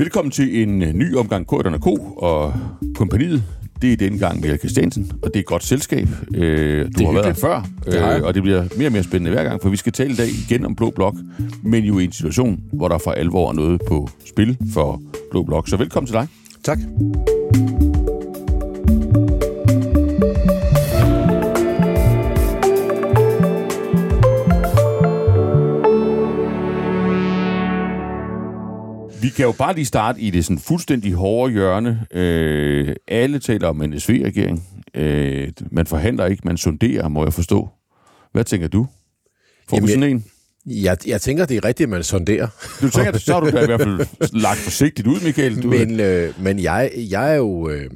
Velkommen til en ny omgang K. og kompaniet. Det er denne gang med Christiansen, og det er et godt selskab. Øh, du Det har været her før, øh, og det bliver mere og mere spændende hver gang, for vi skal tale i dag igen om Blå Blok, men jo i en situation, hvor der for alvor er noget på spil for Blå Blok. Så velkommen til dig. Tak. Vi kan jo bare lige starte i det sådan fuldstændig hårde hjørne. Øh, alle taler om en SV-regering. Øh, man forhandler ikke, man sonderer, må jeg forstå. Hvad tænker du? Får Jamen, vi sådan en? Jeg, jeg tænker, det er rigtigt, at man sonderer. Du tænker, så har du da i hvert fald lagt forsigtigt ud, Michael. Du, Men, øh, men jeg, jeg er jo øh,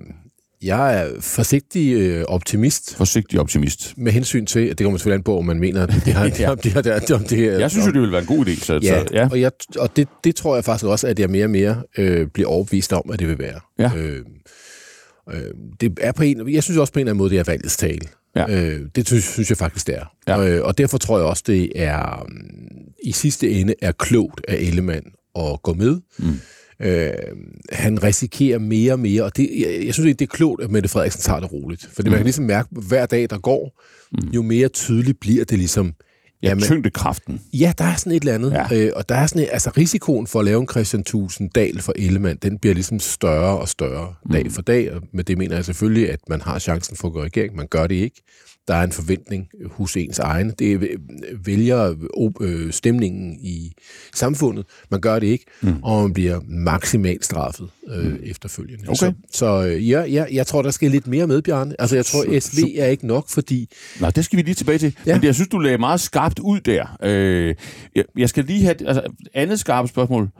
jeg er forsigtig øh, optimist Forsigtig optimist. med hensyn til, det kommer selvfølgelig an på, om man mener, at det har, det har, det har, det har, om det her, Jeg synes jo, det ville være en god idé. Så, Ja, så, ja. og, jeg, og det, det tror jeg faktisk også, at jeg mere og mere øh, bliver overbevist om, at det vil være. Ja. Øh, øh, det er på en, jeg synes også på en eller anden måde, det er valgets tale. Ja. Øh, det synes, synes jeg faktisk, det er. Ja. Øh, og derfor tror jeg også, det er mm, i sidste ende er klogt af Ellemann at gå med. Mm. Øh, han risikerer mere og mere, og det, jeg, jeg synes ikke, det er klogt, at Mette Frederiksen tager det roligt. Fordi mm. man kan ligesom mærke, at hver dag, der går, mm. jo mere tydeligt bliver det ligesom, ja, jamen, tyngdekraften. Ja, der er sådan et eller andet. Ja. Ja. Øh, og der er sådan et, altså risikoen for at lave en Christian Tusinddal for Ellemann, den bliver ligesom større og større Mm. dag for dag. Og med det mener jeg selvfølgelig, at man har chancen for at gå i regering. Man gør det ikke. Der er en forventning hos ens egen. Det øh, vælger øh, stemningen i samfundet. Man gør det ikke, mm. og man bliver maksimalt straffet øh, mm. efterfølgende. Okay. Så, så øh, ja, ja, jeg tror, der skal lidt mere med, Bjarne. Altså, jeg tror, SV er ikke nok, fordi Nå, det skal vi lige tilbage til. Ja. Men jeg synes, du lagde meget skarpt ud der. Øh, jeg, jeg skal lige have altså, andet skarpt spørgsmål.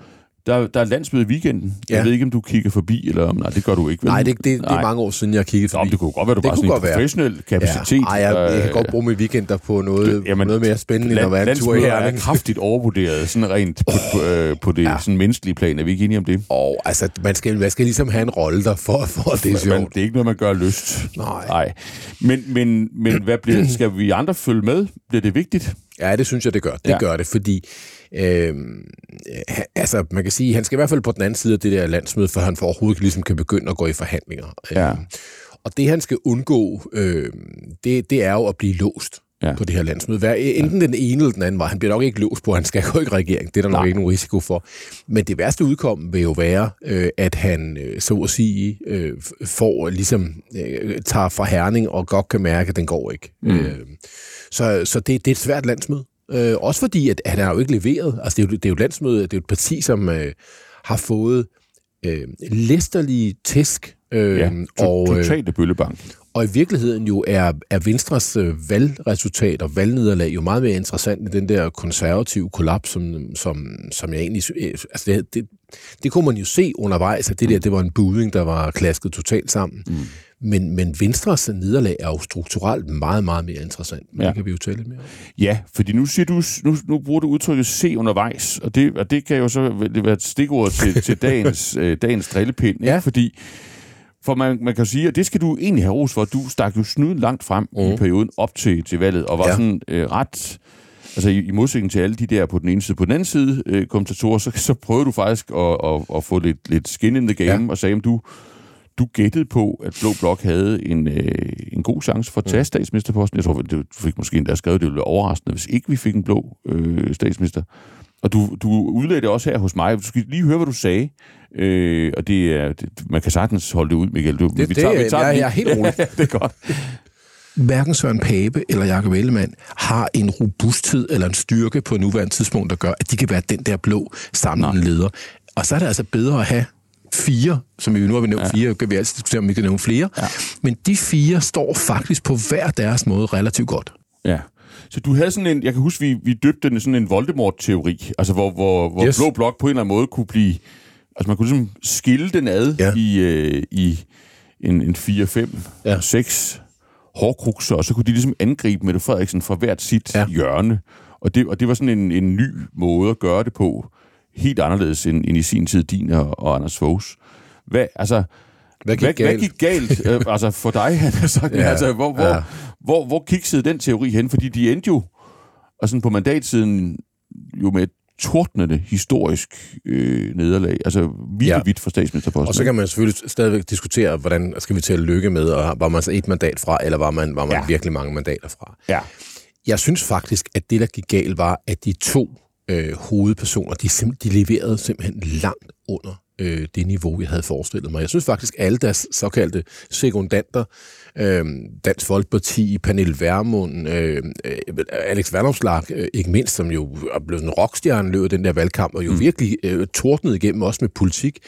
Der, der er landsmøde i weekenden. Ja. Jeg ved ikke, om du kigger forbi, eller om... Nej, det gør du ikke. Vel? Nej, det, det, det Nej. er mange år siden, jeg har kigget Nå, forbi. men det kunne godt være, du Det kunne sådan en godt være. professionel kapacitet. Ja. Ej, jeg, jeg kan godt bruge mine weekender på noget, Jamen, noget mere spændende, end at være en tur i landsmøder er Herning. kraftigt overvurderet, sådan rent på, på, øh, på det ja. Sådan menneskelige plan. Er vi ikke enige om det? Og altså, man skal, man skal ligesom have en rolle der, for, for at det er sjovt. det er ikke noget, man gør lyst. Nej. Nej. Men, men, men hvad bliver, skal vi andre følge med? Bliver det vigtigt? Ja, det synes jeg, det gør. Det Ja. ja. gør det, fordi øh, altså, man kan sige, han skal i hvert fald på den anden side af det der landsmøde, for han for overhovedet ligesom kan begynde at gå i forhandlinger. Ja. Øh, og det, han skal undgå, øh, det, det er jo at blive låst Ja. ja. på det her landsmøde. Hver, enten den ene eller den anden vej. Han bliver nok ikke låst på, at han skal gå i regering. Det er der nok Nej. ikke nogen risiko for. Men det værste udkom vil jo være, øh, at han, øh, så at sige, øh, får ligesom, øh, tager fra herning og godt kan mærke, at den går ikke. Mm. Øh, så så det, det er et svært landsmøde. Øh, også fordi, at han har jo ikke leveret. Altså, det er jo, det er jo et landsmøde, det er jo et parti, som øh, har fået øh, læsterlige tæsk. Øh, Ja, to, og, øh, totalt bøllebank. og i virkeligheden jo er, er Venstres øh, valgresultat og valgnederlag jo meget mere interessant end den der konservative kollaps, som, som, som jeg egentlig... øh, Altså det, det, det kunne man jo se undervejs, at det der, det var en budding, der var klasket totalt sammen. Mm. Men, men Venstres nederlag er jo strukturelt meget, meget mere interessant. Men Ja. det kan vi jo tale lidt mere om. Ja, fordi nu, siger du, nu, nu bruger du udtrykket se undervejs, og det, og det kan jo så være et stikord til, til dagens, øh, dagens drillepind. Ikke? Ja. Fordi for man, man kan sige, og det skal du egentlig have ros for, du stak jo snuden langt frem mm. i perioden op til, til valget, og var ja. Sådan øh, ret... Altså i, i modsætning til alle de der på den ene side. På den anden side, øh, kommentatorer, så, så prøvede du faktisk at, at, at få lidt, lidt skin in the game, ja. Og sagde, at du, du gættede på, at Blå Blok havde en, øh, en god chance for at tage mm. statsministerposten. Jeg tror, det du fik måske endda skrevet, at det ville være overraskende, hvis ikke vi fik en blå øh, statsminister. Og du, du udlagde det også her hos mig. Du skal lige høre, hvad du sagde. Øh, og det er, det, man kan sagtens holde det ud, Michael. Du, Det- det er- jeg- den jeg lige. er helt rolig. Ja, det er godt. Hverken Søren Pape eller Jakob Ellemann har en robusthed eller en styrke på nuværende tidspunkt, der gør, at de kan være den der blå samlende leder. Og så er det altså bedre at have fire, som vi nu har nævnt ja. fire, kan vi altid diskutere, om vi kan nævne flere. Ja. Men de fire står faktisk på hver deres måde relativt godt. Ja. Så du havde sådan en, jeg kan huske, vi, vi døbte den sådan en Voldemort-teori, altså hvor, hvor, hvor yes. Blå Blok på en eller anden måde kunne blive, altså man kunne ligesom skille den ad ja. I, øh, i en, en 4, 5, ja. Ja. 6 hårdkrukser, og så kunne de ligesom angribe Mette Frederiksen fra hvert sit. Ja. hjørne. Og det, og det var sådan en, en ny måde at gøre det på, helt anderledes end, end i sin tid din og, og Anders Foghs. Hvad, altså, Hvad gik hvad, galt? hvad gik galt øh, altså for dig, han har sagt, ja, altså, hvor, hvor, ja. hvor, hvor kiksede den teori hen? Fordi de endte jo, og sådan på mandatsiden, jo med et tordnende historisk øh, nederlag. Altså vidt ja. for statsministerposten. Og så kan man selvfølgelig stadigvæk diskutere, hvordan skal vi til at lykke med, og var man så et mandat fra, eller var man, var man ja. virkelig mange mandater fra. Ja. Jeg synes faktisk, at det, der gik galt, var, at de to øh, hovedpersoner, de, de leverede simpelthen langt under øh, det niveau, jeg havde forestillet mig. Jeg synes faktisk, alle deres såkaldte sekundanter, øh, Dansk Folkeparti, Pernille Vermund, øh, Alex Vandomslag, øh, ikke mindst, som jo er blevet en rockstjerne løbet den der valgkamp, og jo mm. virkelig øh, tordnet igennem også med politik.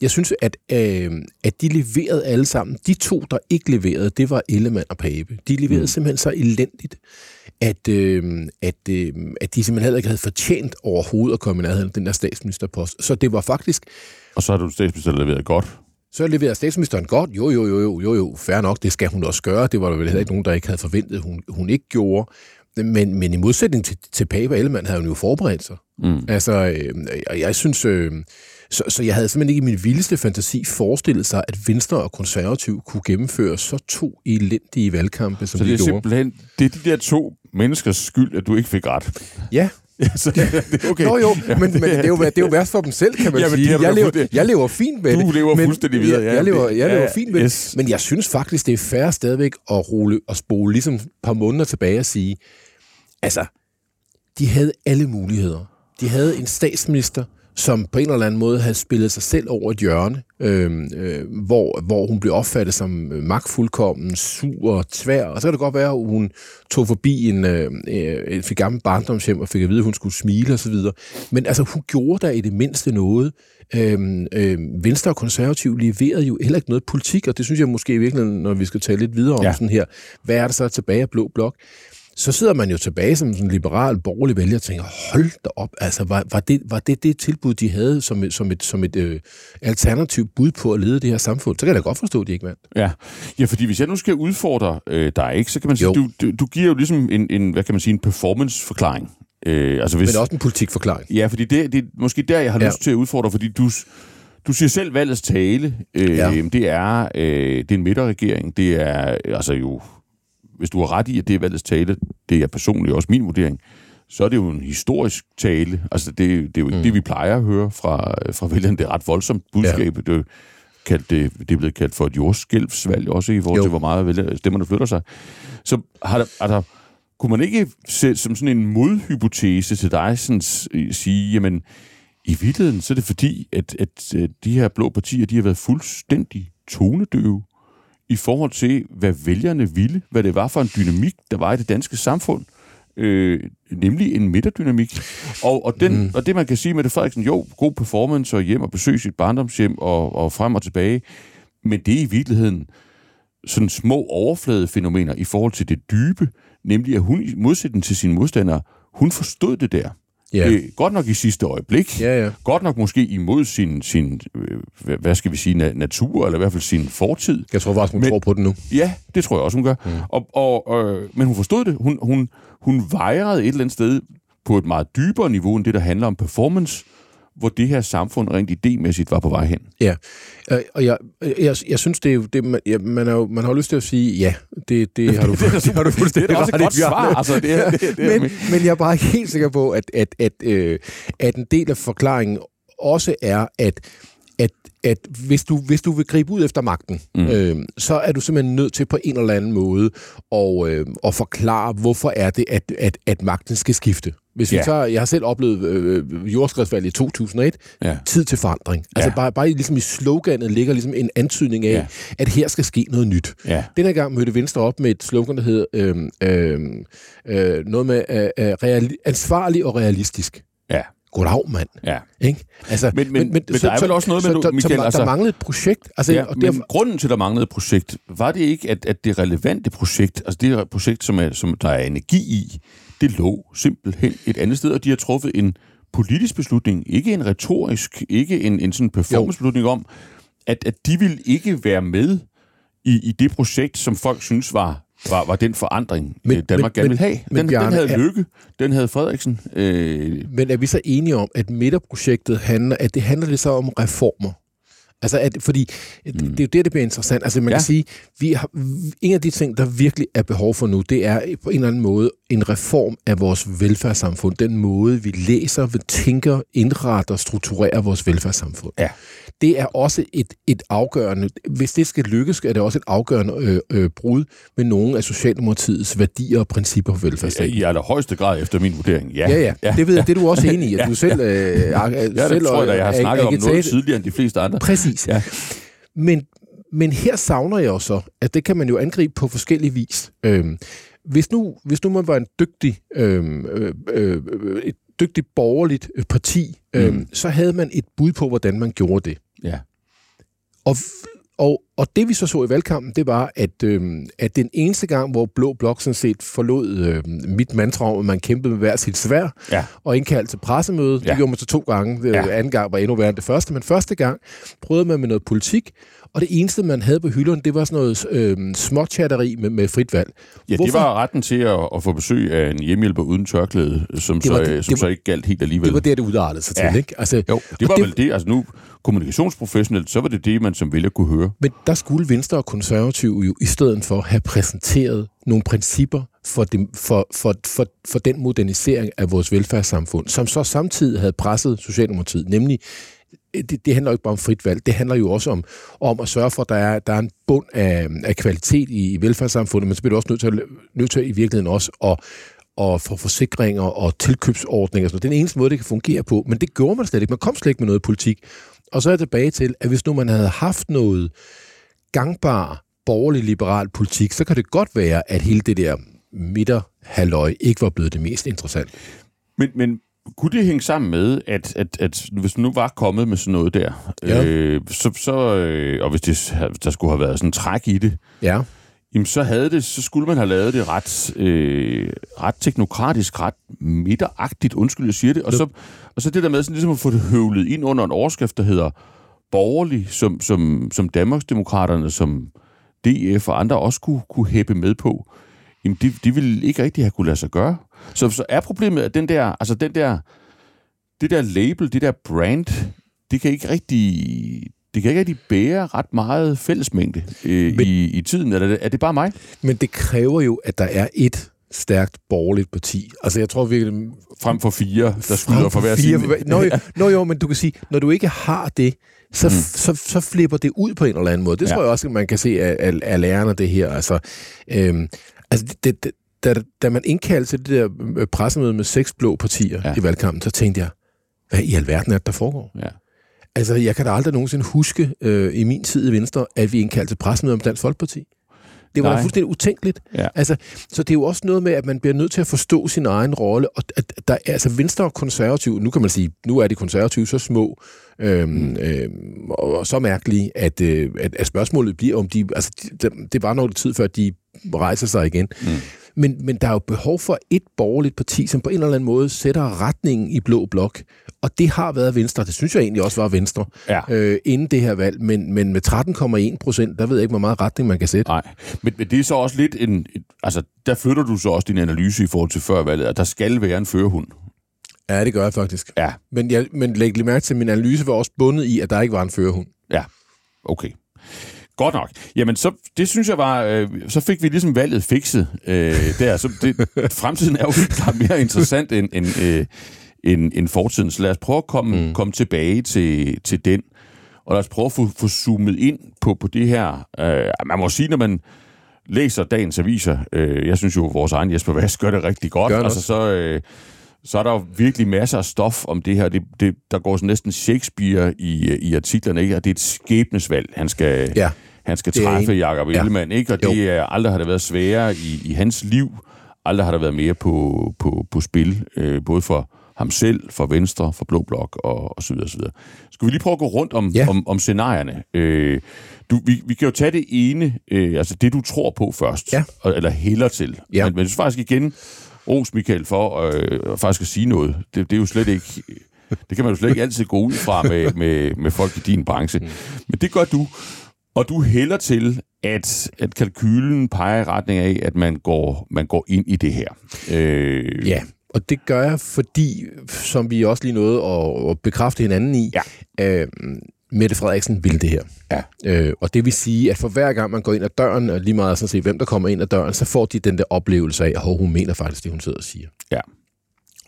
Jeg synes, at, øh, at de leverede alle sammen. De to, der ikke leverede, det var Ellemann og Pape. De leverede mm. simpelthen så elendigt at, øh, at, øh, at de simpelthen heller ikke havde fortjent overhovedet at komme i nærheden af den der statsministerpost. Så det var faktisk... Og så har du statsminister leveret godt. Så leverede statsministeren godt. Jo, jo, jo, jo, jo, jo, fair nok, det skal hun også gøre. Det var der vel heller ikke nogen, der ikke havde forventet, hun, hun ikke gjorde. Men, men i modsætning til, til Pape og Ellemann havde hun jo forberedt sig. Mm. Altså, øh, jeg, jeg synes... Øh, så, så jeg havde simpelthen ikke i min vildeste fantasi forestillet sig, at Venstre og Konservativ kunne gennemføre så to elendige valgkampe, som så de det er gjorde. simpelthen det er de der to menneskers skyld, at du ikke fik ret? Ja, så det er okay. Nå jo, men, men det, er jo, det er jo værst for dem selv, kan man ja, sige. Jeg lever, jeg lever fint med du det. Du lever fuldstændig videre, ja. Jeg lever, jeg lever ja, fint med yes. det. Men jeg synes faktisk, det er fair stadigvæk at rulle og spole ligesom et par måneder tilbage og sige, altså, de havde alle muligheder. De havde en statsminister, som på en eller anden måde havde spillet sig selv over et hjørne, øh, øh, hvor, hvor hun blev opfattet som magtfuldkommen, sur og tvær. Og så kan det godt være, at hun tog forbi en, øh, et gammelt barndomshjem og fik at vide, at hun skulle smile osv. Men altså, hun gjorde der i det mindste noget. Øh, øh, Venstre og konservativ leverede jo heller ikke noget politik, og det synes jeg måske i virkeligheden, når vi skal tale lidt videre om ja. sådan her, hvad er der så tilbage af Blå Blok? Så sidder man jo tilbage som en liberal, borgerlig vælger og tænker, hold da op, altså var, var, det, var det det tilbud, de havde som et, som et, som et øh, alternativ bud på at lede det her samfund? Så kan jeg da godt forstå, at de ikke vandt. Ja, ja fordi hvis jeg nu skal udfordre øh, dig, ikke, så kan man sige, du, du, du giver jo ligesom en, en, hvad kan man sige, en performance-forklaring. Øh, altså hvis, Men også en politikforklaring. Ja, fordi det, det er måske der, jeg har ja. lyst til at udfordre, fordi du, du siger selv valgets tale. Øh, ja. Det er øh, det er en midterregering. Det er altså jo hvis du har ret i, at det er valgets tale, det er personligt også min vurdering, så er det jo en historisk tale. Altså, det, det er jo ikke mm. det, vi plejer at høre fra, fra vælgerne. Det er ret voldsomt budskab. Ja. Det, kaldt, det, det er blevet kaldt for et jordskælvsvalg, også i forhold jo. til, hvor meget vælger, stemmerne flytter sig. Så har der, altså, kunne man ikke se, som sådan en modhypotese til dig sådan, sige, jamen, i virkeligheden, så er det fordi, at, at, at de her blå partier, de har været fuldstændig tonedøve i forhold til, hvad vælgerne ville, hvad det var for en dynamik, der var i det danske samfund, øh, nemlig en midterdynamik. Og, og, den, mm. og det, man kan sige med det, Frederiksen, jo, god performance og hjem og besøg sit barndomshjem og, og frem og tilbage, men det er i virkeligheden sådan små overfladefænomener i forhold til det dybe, nemlig at hun i modsætning til sine modstandere, hun forstod det der. Ja. Øh, godt nok i sidste øjeblik. Ja, ja. Godt nok måske imod sin, sin øh, hvad skal vi sige, natur, eller i hvert fald sin fortid. Jeg tror faktisk, hun men, tror på det nu. Ja, det tror jeg også, hun gør. Mm. Og, og, øh, men hun forstod det. Hun, hun, hun vejrede et eller andet sted på et meget dybere niveau, end det, der handler om performance, hvor det her samfund rent idémæssigt var på vej hen. Ja, øh, og jeg, jeg, jeg synes, det er jo, det, man, ja, man, er jo, man har jo lyst til at sige, ja, det, det har du, det, har du fuldstændig Det er også et godt svar. Altså, det er, det, det, men, men jeg er bare helt sikker på, at, at, at, øh, at en del af forklaringen også er, at at, at hvis, du, hvis du vil gribe ud efter magten, mm. øh, så er du simpelthen nødt til på en eller anden måde at, øh, at forklare, hvorfor er det, at, at, at magten skal skifte. Hvis vi ja. tager, jeg har selv oplevet øh, jordskredsvalget i 2001, ja. tid til forandring. Altså ja. bare, bare ligesom i sloganet ligger ligesom en antydning af, ja. at her skal ske noget nyt. Ja. Denne gang mødte Venstre op med et slogan, der hedder øh, øh, øh, noget med øh, øh reali- ansvarlig og realistisk. Ja goddag, mand. Ja. Ikke? Altså, men, men, men, men så, der er vel også noget med, så, du, Michael, der, altså, der manglede et projekt. Altså, ja, og men derfor... grunden til, der manglede et projekt, var det ikke, at, at det relevante projekt, altså det projekt, som, er, som der er energi i, det lå simpelthen et andet sted, og de har truffet en politisk beslutning, ikke en retorisk, ikke en, en sådan performance-beslutning om, at, at de vil ikke være med i, i det projekt, som folk synes var var, var den forandring, men, øh, Danmark men, gerne ville have. Den, men, Bjarne, den havde Lykke, den havde Frederiksen. Øh... Men er vi så enige om, at midterprojektet handler, at det handler det så om reformer? Altså, at, fordi mm. det er jo det, det bliver interessant. Altså, man ja. kan sige, vi har, en af de ting, der virkelig er behov for nu, det er på en eller anden måde en reform af vores velfærdssamfund, den måde, vi læser, vi tænker, indretter, strukturerer vores velfærdssamfund. Ja. Det er også et, et afgørende, hvis det skal lykkes, er det også et afgørende øh, øh, brud med nogle af Socialdemokratiets værdier og principper for velfærdsstaten. I allerhøjeste grad efter min vurdering, ja. Ja, ja, ja. det ved jeg, det er du også enig i, at du selv... Øh, ja, det selv tror jeg da, jeg har snakket om noget tidligere end de fleste andre. Præcis. Ja. Men, men her savner jeg også, så, at det kan man jo angribe på forskellige vis. Øhm, hvis nu, hvis nu man var en dygtig, øhm, øh, øh, et dygtigt borgerligt parti, øhm, mm. så havde man et bud på, hvordan man gjorde det. Ja. Og, og, og det vi så så i valgkampen, det var, at, øhm, at den eneste gang, hvor Blå Blok sådan set forlod øhm, mit mantra om, at man kæmpede med hver sit svær, ja. og indkaldte til pressemøde, ja. det gjorde man så to gange, det, ja. anden gang var endnu værre end det første, men første gang prøvede man med noget politik, og det eneste, man havde på hylderne, det var sådan noget øh, småchatteri med, med frit valg. Ja, Hvorfor? det var retten til at, at få besøg af en hjemmehjælper uden tørklæde, som, det var, så, det, som det var, så ikke galt helt alligevel. Det var det, det udartede sig ja. til, ikke? Altså, jo, det var det, vel det. Altså nu, kommunikationsprofessionelt, så var det det, man som ville kunne høre. Men der skulle Venstre og Konservative jo i stedet for have præsenteret nogle principper for, det, for, for, for, for den modernisering af vores velfærdssamfund, som så samtidig havde presset Socialdemokratiet, nemlig det, det handler jo ikke bare om frit valg, det handler jo også om, om at sørge for, at der er, der er en bund af, af kvalitet i, i velfærdssamfundet, men så bliver du også nødt til, nødt til i virkeligheden også at, og for forsikringer og tilkøbsordninger. Så det er den eneste måde, det kan fungere på. Men det gjorde man slet ikke. Man kom slet ikke med noget politik. Og så er jeg tilbage til, at hvis nu man havde haft noget gangbar borgerlig-liberal politik, så kan det godt være, at hele det der midterhalløj ikke var blevet det mest interessant. Men, men kunne det hænge sammen med, at, at, at hvis du nu var kommet med sådan noget der, ja. øh, så, så, øh, og hvis det, der skulle have været sådan en træk i det, ja. jamen så, havde det, så skulle man have lavet det ret, øh, ret teknokratisk, ret midteragtigt, undskyld, jeg siger det, og så, og så det der med sådan ligesom at få det høvlet ind under en overskrift, der hedder borgerlig, som, som, som Danmarksdemokraterne, som DF og andre også kunne, kunne hæppe med på, jamen de, de ville ikke rigtig have kunne lade sig gøre. Så, så er problemet, at den der, altså den der, det der label, det der brand, det kan ikke rigtig, det kan ikke rigtig bære ret meget fællesmængde øh, men, i, i tiden. Er det, er det bare mig? Men det kræver jo, at der er et stærkt borgerligt parti. Altså, jeg tror virkelig... Frem for fire, der skyder for hver side. Nå, jo, nå jo, men du kan sige, når du ikke har det, så, mm. så, så flipper det ud på en eller anden måde. Det ja. tror jeg også, at man kan se af, af, af lærerne, det her. Altså, øhm, altså det, det, da, da man indkaldte til det der øh, pressemøde med seks blå partier ja. i valgkampen, så tænkte jeg, hvad i alverden er det, der foregår? Ja. Altså, jeg kan da aldrig nogensinde huske øh, i min tid i Venstre, at vi indkaldte til pressemøde om Dansk Folkeparti. Det var fuldstændig utænkeligt. Ja. Altså, så det er jo også noget med, at man bliver nødt til at forstå sin egen rolle. Og at der, altså Venstre og konservative, nu kan man sige, nu er de konservative så små øhm, øhm, og så mærkelige, at, øh, at, at spørgsmålet bliver, om de... Altså, det, det var noget tid før, de rejser sig igen. Mm. Men, men der er jo behov for et borgerligt parti, som på en eller anden måde sætter retningen i blå blok. Og det har været Venstre. Det synes jeg egentlig også var Venstre ja. øh, inden det her valg. Men, men med 13,1 procent, der ved jeg ikke, hvor meget retning man kan sætte. Nej, men, men det er så også lidt en... Altså, der flytter du så også din analyse i forhold til før valget, at der skal være en førerhund. Ja, det gør jeg faktisk. Ja. Men, jeg, men læg lige mærke til, at min analyse var også bundet i, at der ikke var en førerhund. Ja, okay. Godt nok. Jamen, så, det synes jeg var... Øh, så fik vi ligesom valget fikset øh, der. Så det, fremtiden er jo klart mere interessant end, end, øh, end, end fortiden. Så lad os prøve at komme, mm. komme tilbage til, til den. Og lad os prøve at få, få zoomet ind på, på det her. Øh, man må sige, når man læser dagens aviser, øh, jeg synes jo, at vores egen Jesper Vask gør det rigtig godt. Gør altså, så... Øh, så er der virkelig masser af stof om det her. Det, det, der går så næsten Shakespeare i, i artiklerne, ikke? Og det er et skæbnesvalg, han skal, ja, han skal træffe, Jacob Ellemann, ikke? Og det er, aldrig har det været sværere i, i hans liv. Aldrig har der været mere på, på, på spil, øh, både for ham selv, for Venstre, for Blå Blok og, og så videre, så videre. Skal vi lige prøve at gå rundt om, ja. om, om scenarierne? Øh, du, vi, vi kan jo tage det ene, øh, altså det du tror på først, ja. eller hælder til. Ja. Men, men faktisk igen, ros Michael for øh, faktisk at sige noget. Det, det er jo slet ikke... Det kan man jo slet ikke altid gå ud fra med, med, med folk i din branche. Mm. Men det gør du. Og du hælder til, at, at kalkylen peger i retning af, at man går, man går ind i det her. Øh... Ja, og det gør jeg, fordi, som vi også lige nåede at, at bekræfte hinanden i, ja. øh, Mette Frederiksen vil det her. Ja. Øh, og det vil sige, at for hver gang man går ind ad døren, og lige meget sådan set, hvem der kommer ind ad døren, så får de den der oplevelse af, at hun mener faktisk det, hun sidder og siger. Ja.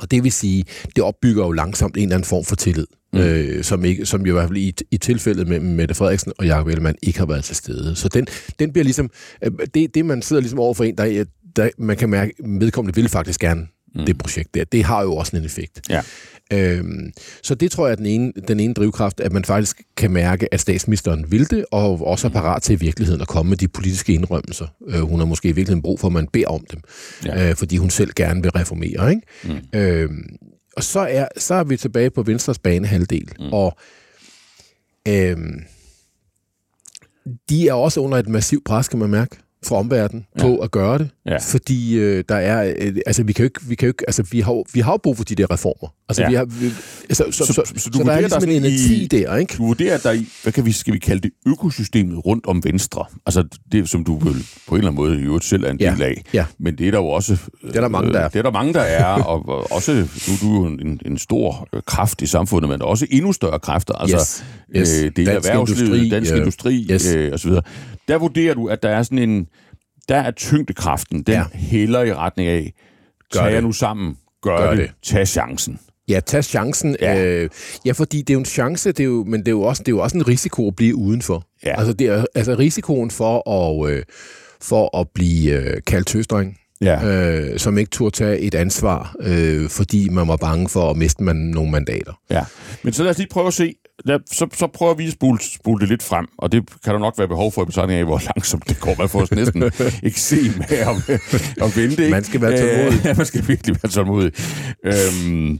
Og det vil sige, det opbygger jo langsomt en eller anden form for tillid, mm. øh, som, ikke, som jo i hvert fald i, i tilfældet med Mette Frederiksen og Jacob Ellemann ikke har været til stede. Så den, den bliver ligesom, øh, det, det man sidder ligesom over for en, der, der man kan mærke, vedkommende vil faktisk gerne mm. det projekt der. Det har jo også en effekt. Ja. Øhm, så det tror jeg er den ene, den ene drivkraft, at man faktisk kan mærke, at statsministeren vil det, og også er parat til i virkeligheden at komme med de politiske indrømmelser. Øh, hun har måske i virkeligheden brug for, at man beder om dem, ja. øh, fordi hun selv gerne vil reformere. Ikke? Mm. Øhm, og så er, så er vi tilbage på Venstres banehalvdel, mm. og øhm, de er også under et massivt pres, kan man mærke fra omverdenen ja. på at gøre det, ja. fordi øh, der er, øh, altså vi kan jo ikke, vi kan jo ikke, altså vi har, vi har brug for de der reformer. Altså Ja. vi har, vi, altså, så, så, så, så, du så der er ligesom der er en energi i- der, ikke? Du vurderer, der er i, hvad kan vi, skal vi kalde det, økosystemet rundt om Venstre. Altså det, som du vel på en eller anden måde i øvrigt selv er en Ja. del af. Ja. Men det er der jo også... Det er der mange, der er. Det er der mange, der er, og, og også, nu er du jo en, en stor øh, kraft i samfundet, men også endnu større kræfter. Altså, Yes. Yes. Øh, det er Dansk erhvervslivet, industri, dansk øh, industri yes. øh, og så videre. Der vurderer du, at der er sådan en... Der er tyngdekraften, den Ja. hælder i retning af, Gør tag det. nu sammen, gør, Gør det, det. tag chancen. Ja, tag chancen. Ja. Øh, ja, fordi det er jo en chance, det er jo, men det er jo, også, det er jo også en risiko at blive udenfor. Ja. Altså, det er, altså risikoen for at, øh, for at blive øh, kaldt tøsdreng, Ja. øh, som ikke turde tage et ansvar, øh, fordi man var bange for at miste man nogle mandater. Ja, men så lad os lige prøve at se. Lad, så, så prøver vi at spule, spule det lidt frem, og det kan der nok være behov for i betragtning af, hvor langsomt det går. Man får os næsten ikke se med at, at vente. Ikke? Man skal være tålmodig. Øh, ja, man skal virkelig være tålmodig. Øhm,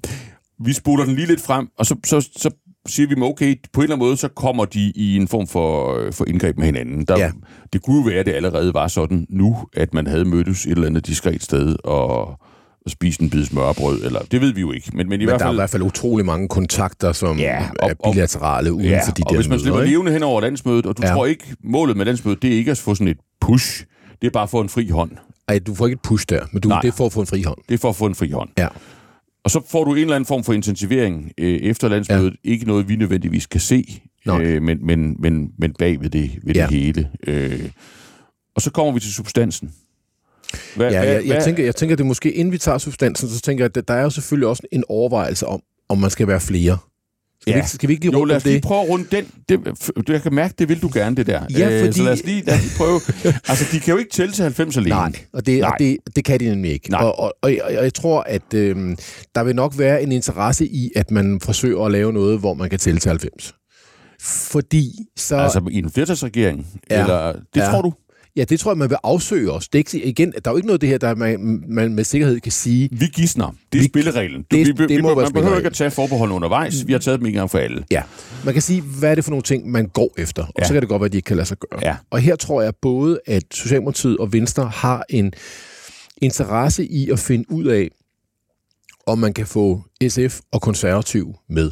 vi spuler den lige lidt frem, og så, så, så siger vi, okay, på en eller anden måde, så kommer de i en form for, for indgreb med hinanden. Der, Ja. Det kunne jo være, at det allerede var sådan nu, at man havde mødtes et eller andet diskret sted og, og spist en bid smørbrød, eller det ved vi jo ikke. Men, men i Men hvert der er fald... i hvert fald utrolig mange kontakter, som Ja, og- er og- bilaterale uden Ja, for de og der hvis man slipper møder, levende hen over landsmødet, og du ja. Tror ikke, målet med landsmødet, det er ikke at få sådan et push. Det er bare at få en fri hånd. Ej, du får ikke et push der, men du, Nej. det er for at få en fri hånd. Det er for at få en fri hånd. Ja. Og så får du en eller anden form for intensivering øh, efter landsmødet. Ja. Ikke noget, vi nødvendigvis kan se, øh, men, men, men, men bag ved det, ved Ja. det hele. Øh. Og så kommer vi til substansen. Hvad, Ja, hvad, jeg, jeg, tænker, jeg tænker, det er måske, inden vi tager substansen, så tænker jeg, at der er jo selvfølgelig også en overvejelse om, om man skal være flere. Skal, Ja. vi, ikke, skal vi ikke lige Jo, rundt lad os lige det? prøve at runde den. Det, jeg kan mærke, det vil du gerne, det der. Ja, Øh, fordi- Så lad os, lige, lad os lige prøve. altså, de kan jo ikke tælle til 90 alene. Nej, og det, Nej. og det, det kan de nemlig ikke. Og, og, og, jeg, og jeg tror, at øh, der vil nok være en interesse i, at man forsøger at lave noget, hvor man kan tælle til 90. Fordi så... Altså i en flertalsregering? Ja. Eller, det Ja. tror du? Ja, det tror jeg, man vil afsøge også. Det er ikke, igen, der er jo ikke noget af det her, der man, man med sikkerhed kan sige, Vi gisner. Det er Vi- spillereglen. det- vi, vi, det vi, må man være behøver ikke at tage forbehold undervejs. Vi har taget dem en gang for alle. Ja, man kan sige, hvad er det for nogle ting, man går efter, og Ja. så kan det godt være, at de ikke kan lade sig gøre. Ja. Og her tror jeg både, at Socialdemokratiet og Venstre har en interesse i at finde ud af, om man kan få SF og konservativ med.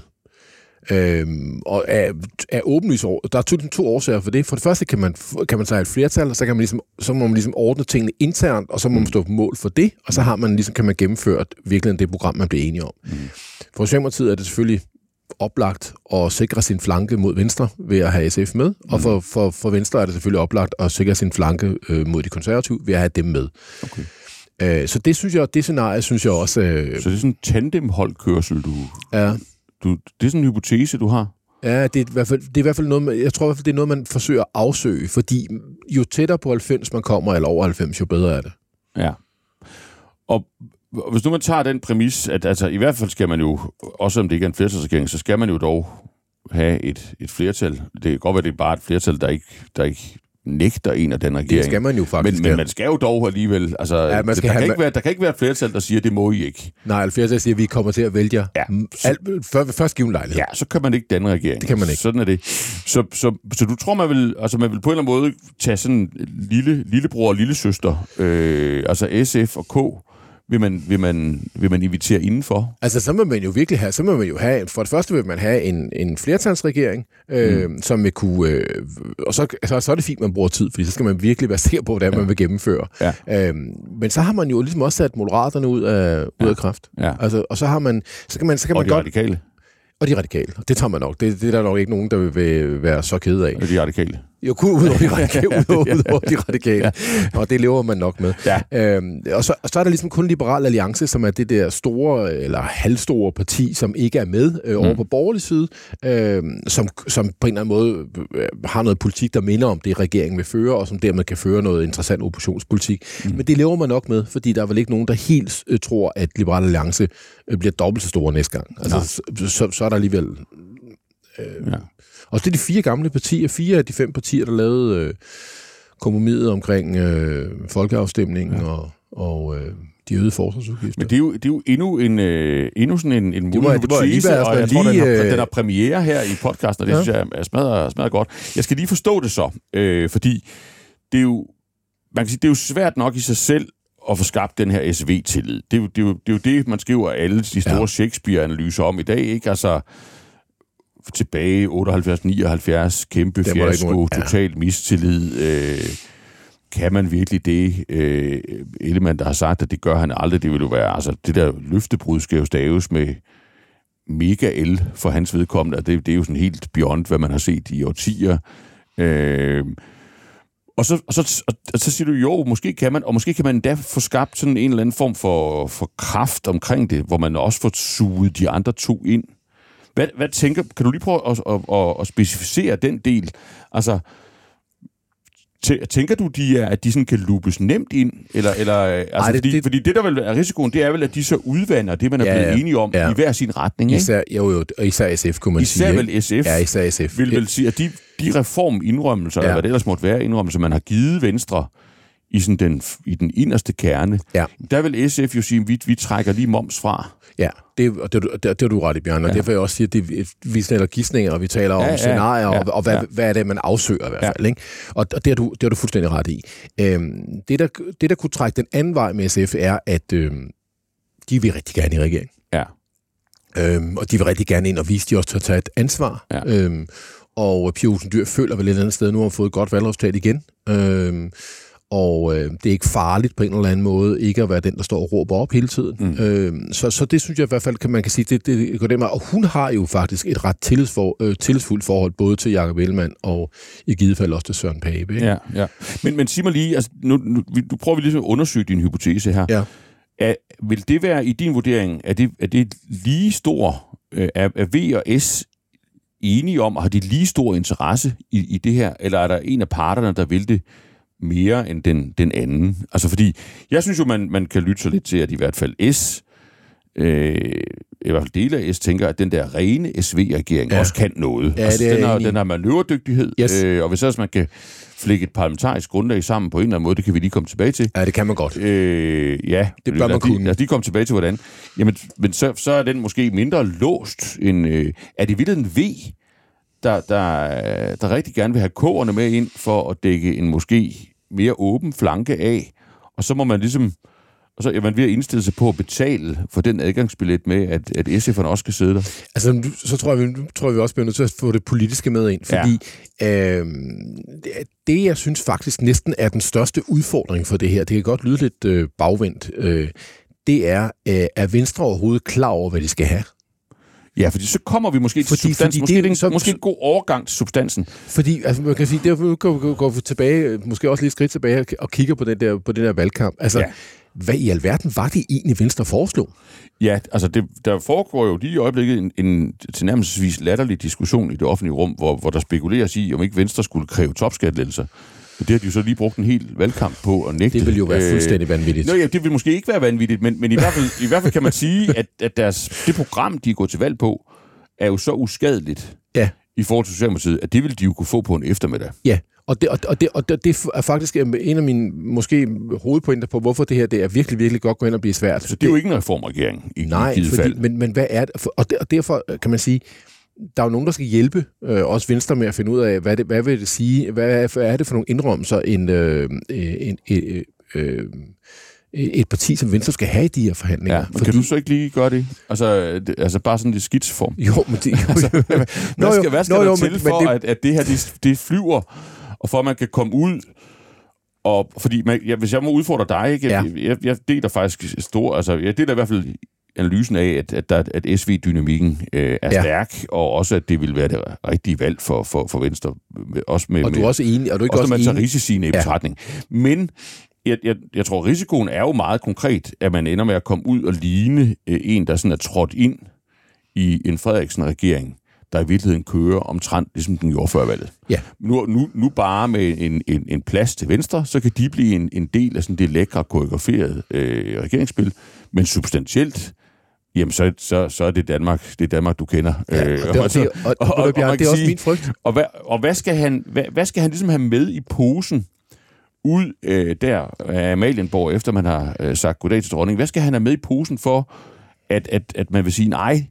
Øhm, og er, er åbenlyst over. Der er to, to årsager for det. For det første kan man, kan man tage et flertal, og så, kan man ligesom, så må man ligesom ordne tingene internt, og så må man stå på mål for det, og så har man ligesom, kan man gennemføre virkelig det program, man bliver enige om. Mm. For Socialdemokratiet er det selvfølgelig oplagt at sikre sin flanke mod Venstre ved at have SF med, mm. og for, for, for Venstre er det selvfølgelig oplagt at sikre sin flanke øh, mod de konservative ved at have dem med. Okay. Øh, så det synes jeg, det scenarie synes jeg også øh, Så det er sådan en tandemholdkørsel, du, er, du... Det er sådan en hypotese, du har. Ja, det er, i hvert fald, det er i hvert fald noget, man, jeg tror i hvert fald, det er noget, man forsøger at afsøge, fordi jo tættere på 90 man kommer, eller over 90, jo bedre er det. Ja. Og hvis nu man tager den præmis, at altså, i hvert fald skal man jo, også om det ikke er en flertalsregering, så skal man jo dog have et, et flertal. Det kan godt være, det er bare et flertal, der ikke, der ikke nægter en af den regering. Det skal man jo faktisk. Men, men man skal jo dog alligevel... Altså, ja, man man skal der, have- kan ikke være, der kan ikke være et flertal, der siger, det må I ikke. Nej, 70 siger, at vi kommer til at vælge jer. Ja. Mm, Alt, før, først given lejlighed. Ja, så kan man ikke danne regering. Det kan man ikke. Sådan er det. Så, så, så du tror, man vil, altså man vil på en eller anden måde tage sådan lille, lillebror og lillesøster, øh, altså SF og K, vil man, vil man, vil man invitere indenfor? Altså, så må man jo virkelig have, så må man jo have, for det første vil man have en, en flertalsregering, øh, mm. som vil kunne, øh, og så, så, så er det fint, man bruger tid, fordi så skal man virkelig være sikker på, hvordan ja. man vil gennemføre. Ja. Øh, men så har man jo ligesom også sat moderaterne ud af, ud af kraft. Ja. Altså, og så har man, så kan man, så kan Og man de godt, radikale? Og de radikale. Det tager man nok. Det, det er der nok ikke nogen, der vil være så ked af. Og de radikale. Jo, kun ud over de radikale. ud over de radikale. Og det lever man nok med. Ja. Øhm, og, så, og så er der ligesom kun Liberal Alliance, som er det der store, eller halvstore parti, som ikke er med øh, over mm. på borgerlig side, øh, som, som på en eller anden måde øh, har noget politik, der minder om det, regeringen vil føre, og som dermed kan føre noget interessant oppositionspolitik. Mm. Men det lever man nok med, fordi der er vel ikke nogen, der helt øh, tror, at Liberal Alliance øh, bliver dobbelt så store næste gang. Altså, så, så, så er der alligevel... Øh, ja. Og det er de fire gamle partier, fire af de fem partier, der lavede øh, kompromiset omkring øh, folkeafstemningen ja. og, og øh, de øgede forsvarsudgifter. Men det er jo, det er jo endnu, en, øh, endnu sådan en, en mulig hypotese, det var, og jeg lige, tror, den har, øh, den har premiere her i podcasten, og det Ja. synes jeg er smadret, smadret godt. Jeg skal lige forstå det så, øh, fordi det er jo, man kan sige, det er jo svært nok i sig selv at få skabt den her SV-tillid. Det er, jo, det, er jo, det er jo det, man skriver alle de store ja. Shakespeare-analyser om i dag, ikke? Altså, tilbage 78-79, kæmpe Der fiasko, ja. total mistillid. Øh, kan man virkelig det? Øh, Ellemann, der har sagt, at det gør han aldrig, det vil jo være, altså det der løftebrud skal jo staves med mega L for hans vedkommende, og det, det er jo sådan helt beyond, hvad man har set i årtier. Øh, og så, og, så, og, og så siger du, jo, måske kan man, og måske kan man endda få skabt sådan en eller anden form for, for kraft omkring det, hvor man også får suget de andre to ind. Hvad, hvad tænker, kan du lige prøve at, at, at, at specificere den del? Altså, tæ- tænker du, de er, at de sådan kan lupes nemt ind? Eller, eller, øh, altså, det- det, fordi, det- fordi det, der vel er risikoen, det er vel, at de så udvander det, man er Ja, blevet ja. enige om Ja. i hver sin retning. Ikke? Især, jo, jo, og især SF, kunne man Især sige. vel? SF. Ja, især SF. vil vel sige, at de, de reformindrømmelser, ja. eller hvad det ellers måtte være, indrømmelser, man har givet Venstre i, sådan den, i den inderste kerne, Ja. der vil SF jo sige, at vi, vi trækker lige moms fra. Ja, det, og det, det, det har du ret i, Bjørn, og ja. Ja. derfor vil jeg også sige, at det, vi snakker gidsninger, og vi taler om Ja, ja, scenarier, og, ja, og hvad, ja. hvad er det, man afsøger i hvert Ja. fald. Ikke? Og, og det, har du, det har du fuldstændig ret i. Øhm, det, der, det, der kunne trække den anden vej med SF, er, at øhm, de vil rigtig gerne i regering. Ja. Øhm, og de vil rigtig gerne ind og vise, de også tør tage et ansvar. Ja. Øhm, og Pia Olsen Dyr føler vel et eller andet sted, nu har fået et godt valgresultat igen. Øhm, og øh, det er ikke farligt på en eller anden måde ikke at være den, der står og råber op hele tiden. Mm. Øhm, så, så det synes jeg i hvert fald, kan man kan sige, det, det går den vej. Og hun har jo faktisk et ret tillidsfor, øh, tillidsfuldt forhold både til Jakob Ellemann og i givet fald også til Søren Pape. Ikke? Ja, ja. Men, men sig mig lige, altså, nu, nu, nu prøver vi ligesom at undersøge din hypotese her. Ja. Er, vil det være i din vurdering, er det, er det lige stor, øh, er, er V og S enige om, og har de lige stor interesse i, i det her, eller er der en af parterne, der vil det mere end den, den anden? Altså fordi, jeg synes jo, man, man kan lytte sig lidt til, at i hvert fald S, øh, i hvert fald dele af S, tænker, at den der rene SV-regering Ja. også kan noget. Ja, altså, det den, har, den har manøvredygtighed, Yes. øh, og hvis også man kan flække et parlamentarisk grundlag sammen på en eller anden måde, det kan vi lige komme tilbage til. Ja, det kan man godt. Øh, ja, Det bør man kunne. Lad os lige komme tilbage til, hvordan. Jamen, men så, så er den måske mindre låst end... Øh, er det vildt en V, der, der, der rigtig gerne vil have kårene med ind for at dække en måske mere åben flanke af, og så må man ligesom... Og så er man ved at indstille sig på at betale for den adgangsbillet med, at, at SF'erne også skal sidde der. Altså, så tror jeg, vi, tror jeg, vi også bliver nødt til at få det politiske med ind, fordi ja. øh, det, jeg synes faktisk næsten er den største udfordring for det her, det kan godt lyde lidt øh, bagvendt, øh, det er, øh, er Venstre overhovedet klar over, hvad de skal have? Ja, fordi så kommer vi måske til Fordi- substansen. fordi måske, det- er en, så- måske en god overgang til substansen. Fordi, altså, man kan sige, det nu går, går, tilbage, måske også lige et skridt tilbage, og- kigger på den der, på den der valgkamp. Altså, ja. Hvad i alverden var det egentlig, Venstre foreslog? Ja, altså det, der foregår jo lige i øjeblikket en, en tilnærmelsesvis latterlig diskussion i det offentlige rum, hvor, hvor der spekuleres i, om ikke Venstre skulle kræve topskattelettelser. Men det har de jo så lige brugt en hel valgkamp på at nægte. Det vil jo være Øh, fuldstændig vanvittigt. Nå ja, det vil måske ikke være vanvittigt, men, men i, hvert fald, i hvert fald kan man sige, at, at deres, det program, de er gået til valg på, er jo så uskadeligt Ja. i forhold til Socialdemokratiet, at det vil de jo kunne få på en eftermiddag. Ja, og det, og, det, og det, det er faktisk en af mine måske hovedpointer på, hvorfor det her det er virkelig, virkelig godt gå hen og blive svært. Så det er jo ikke en reformregering i, Nej, i givet fordi, fald. men, men hvad er det? Og, der, og derfor kan man sige, der er jo nogen, der skal hjælpe øh, os Venstre med at finde ud af, hvad, det, hvad vil det sige, hvad er, hvad er det for nogle indrømmelser, en, øh, en, øh, øh, et parti som Venstre skal have i de her forhandlinger. Ja, men kan du så ikke lige gøre det? Altså, det, altså bare sådan i skitsform. Jo, men det... Altså, hvad Nå, skal, hvad skal nå, der jo, til men- for, men det- at, at det her det, det flyver, og for at man kan komme ud og fordi man, ja, hvis jeg må udfordre dig, ikke, jeg, Ja. jeg, jeg deler faktisk stor, altså jeg deler i hvert fald analysen af, at, at, der, at SV-dynamikken øh, er Ja. stærk, og også at det vil være det rigtige valg for, for, for Venstre. Også med, Og du er med, også enig, og du er ikke også også, når man tager risiciene i Ja. betragtning. Men jeg, jeg, jeg tror, risikoen er jo meget konkret, at man ender med at komme ud og ligne øh, en, der sådan er trådt ind i en Frederiksen-regering, der i virkeligheden kører omtrent, ligesom den gjorde før valget. Ja. Nu, nu, nu bare med en, en, en plads til venstre, så kan de blive en, en del af sådan det lækre, koreograferede øh, regeringsspil, men substantielt, jamen så, så, så er det Danmark, det er Danmark, du kender. Ja, Øh, og så- det, og, og, og, og, man det kan er også sige- min frygt. og hvad, og hvad, skal han, hvad, hvad skal han ligesom have med i posen ud øh, der af Amalienborg, efter man har øh, sagt goddag til dronningen? Hvad skal han have med i posen for, at, at, at man vil sige, nej,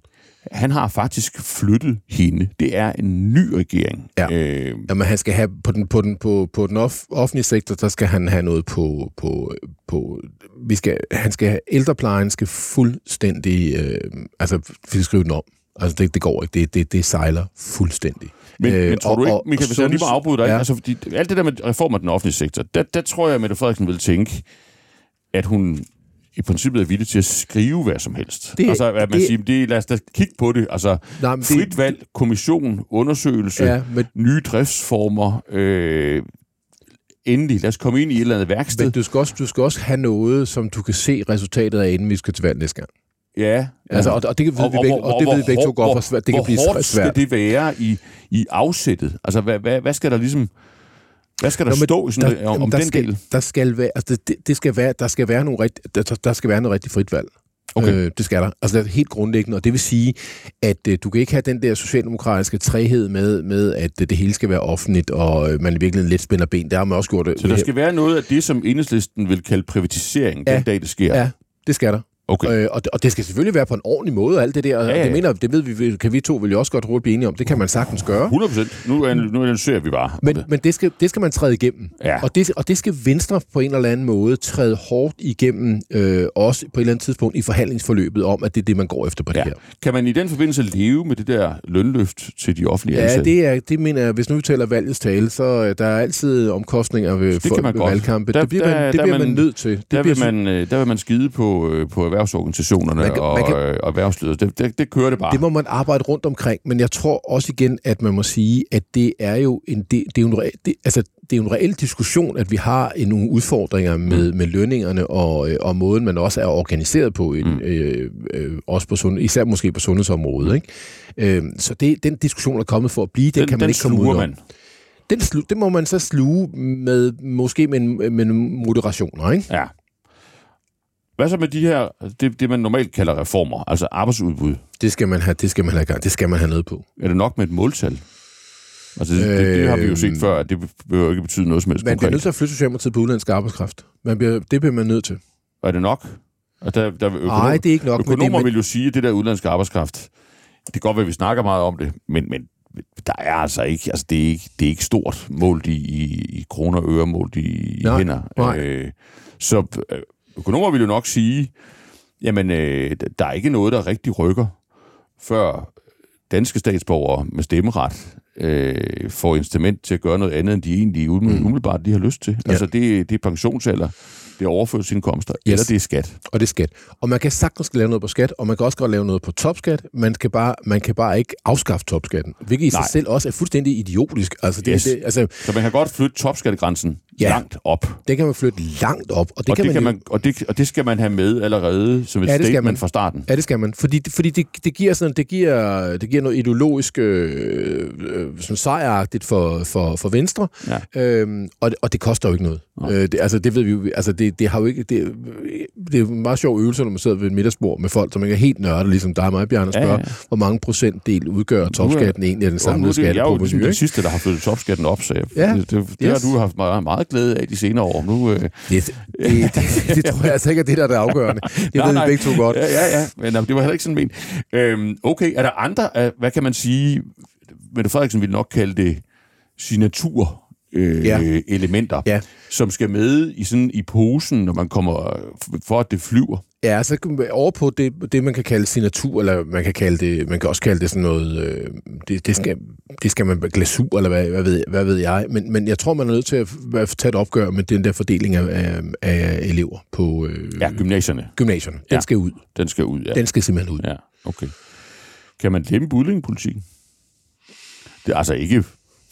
han har faktisk flyttet hende. Det er en ny regering. Ja. Øh, Jamen, han skal have på den, på den, på, på den off, offentlige sektor, der skal han have noget på, på, på vi skal, han skal have, ældreplejen skal fuldstændig, øh, altså, vi skal skrive den om. Altså, det, det går ikke. Det, det, det sejler fuldstændig. men, Øh, men tror og- du ikke, Michael, og hvis jeg lige må afbryde dig, ja. altså, fordi alt det der med reformer af den offentlige sektor, der, der tror jeg, at Mette Frederiksen vil tænke, at hun i princippet er villig til at skrive hvad som helst. Det- altså, at man det- siger, det, lad os da kigge på det. Altså, Nej, men det- frit valg, kommission, undersøgelse, Ja, men, nye driftsformer, øh, endelig, lad os komme ind i et eller andet værksted. men du, skal også, du skal også have noget, som du kan se resultatet af, inden vi skal til valg næste gang. ja, Altså, og, og det ved vi begge, og det ved vi begge to godt, for svært. det kan hvor blive hårdt svært. skal det være i, i afsættet? Altså, hvad, hvad, hvad skal der ligesom... Hvad skal der Nå, men stå i sådan, der, om, om der den skal, del? Der skal være, altså det, det skal være, der skal være nogle rigt, der, der skal være noget rigtig frit valg. Okay. Øh, det skal der. Altså det er helt grundlæggende, og det vil sige, at øh, du kan ikke have den der socialdemokratiske træhed med, med at øh, det hele skal være offentligt, og øh, man i virkeligheden let spænder ben. Der har man også gjort det. Så der skal være noget af det, som enhedslisten vil kalde privatisering, Ja. den dag det sker? Ja, det skal der. Okay. Øh, og, det, og det skal selvfølgelig være på en ordentlig måde, og alt det der. Ja, ja. det mener det ved vi, kan vi to vil jo også godt roligt blive enige om. Det kan man sagtens gøre. 100 procent. Nu, er- nu analyserer vi bare. Men, men det, skal, det skal man træde igennem. Ja. Og, det, og det skal Venstre på en eller anden måde træde hårdt igennem, øh, også på et eller andet tidspunkt i forhandlingsforløbet, om at det er det, man går efter på det Ja. her. Kan man i den forbindelse leve med det der lønløft til de offentlige Ja, ansatte? det, er, det mener jeg, hvis nu vi taler valgets tale, så øh, der er altid omkostninger ved, Det for, kan man ved godt. valgkampe. Der- det bliver, der- man, det der bliver man, man- nødt til. Det Der bliver, vil, man, øh, der vil man skide på, øh, på erhvervsorganisationerne Man kan- og, man kan- øh, og erhvervslivet. Det, det, det kører det bare. Det må man arbejde rundt omkring, men jeg tror også igen, at man må sige, at det er jo en, det, det er en, reel, det, altså, det er en reel diskussion, at vi har en, nogle udfordringer med, mm. med lønningerne og, øh, og måden, man også er organiseret på, mm. Mm. øh, øh, også på sund, især måske på sundhedsområdet. Ikke? Øh, så det, den diskussion er kommet for at blive, den, den, kan man den ikke komme ud man. Den, slu, det må man så sluge med, måske med, en- med en moderationer, ikke? Ja. Hvad så med de her, det, det man normalt kalder reformer, altså arbejdsudbud? Det skal man have, det skal man have, gang- det skal man have noget på. Er det nok med et måltal? Altså, det, det, det har vi jo set Øhm, før, at det behøver ikke betyde noget som helst Man bliver konkret. nødt til at flytte Socialdemokratiet på udenlandsk arbejdskraft. Man bliver, det bliver man nødt til. Er det nok? Og der, der økonom, Nej, det er ikke nok. men økonomer det, vil jo sige, at det der udenlandske arbejdskraft, det kan godt være, at vi snakker meget om det, men, men der er altså ikke, altså det er ikke, det er ikke stort målt i, i, i kroner og øre, målt i, i Nej, hænder. nej. Øh, så øh, økonomer vil jo nok sige, jamen, øh, der er ikke noget, der rigtig rykker, før danske statsborgere med stemmeret øh, får incitament til at gøre noget andet, end de egentlig umiddelbart, umiddelbart de har lyst til. Ja. Altså, det, det er pensionsalder, det er overførselsindkomster. Yes. eller det er skat. og det er skat. Og man kan sagtens lave noget på skat, og man kan også godt lave noget på topskat. Man kan bare, man kan bare ikke afskaffe topskatten, hvilket i Nej. sig selv også er fuldstændig idiotisk. Altså, det, Yes. det, altså, Så man kan godt flytte topskattegrænsen Ja. ja. langt op. det kan man flytte langt op, og det, Det og, kan, det kan man, man, og, det, og det skal man have med allerede som et Ja, ja, det skal statement man. fra starten. Ja, det skal man. Fordi, fordi det, det, giver sådan, det, giver, det giver noget ideologisk øh, øh, sådan sejragtigt for, for, for Venstre, Ja. øhm, og, det, og det koster jo ikke noget. Nej. Øh, det, altså, det ved vi jo. Altså, det, det, har jo ikke, det, det er en meget sjov øvelse, når man sidder ved et middagsbord med folk, som ikke er helt nørdet, ligesom dig og mig, Bjarne, og Ja, spørger, ja. hvor mange procentdel udgør topskatten egentlig af den Og nu er samlede det, er jo ligesom den sidste, der har flyttet topskatten op, så jeg, Ja, det, det, det yes. har du haft meget, meget glæde af de senere år. Nu, øh, Det, det, det, det, tror jeg altså ikke er det, der er det afgørende. Det Nej, ved nej. begge to godt. Ja, ja, ja. Men jamen, det var heller ikke sådan ment. Øhm, okay, er der andre, øh, hvad kan man sige, Mette Frederiksen ville nok kalde det signatur øh, Ja. elementer, Ja. som skal med i sådan i posen, når man kommer, for at det flyver. Ja, så over på det, det, man kan kalde signatur, eller man kan kalde det, man kan også kalde det sådan noget, øh, det, det, skal, det skal man glasur, eller hvad, hvad, ved, hvad ved jeg. Men, men jeg tror, man er nødt til at, tage et opgør med den der fordeling af, af, af elever på øh, Ja, gymnasierne. gymnasierne. Den Ja. skal ud. Den skal ud, ja. Den skal simpelthen ud. Ja, okay. Kan man lempe udlændingepolitikken? Det er altså ikke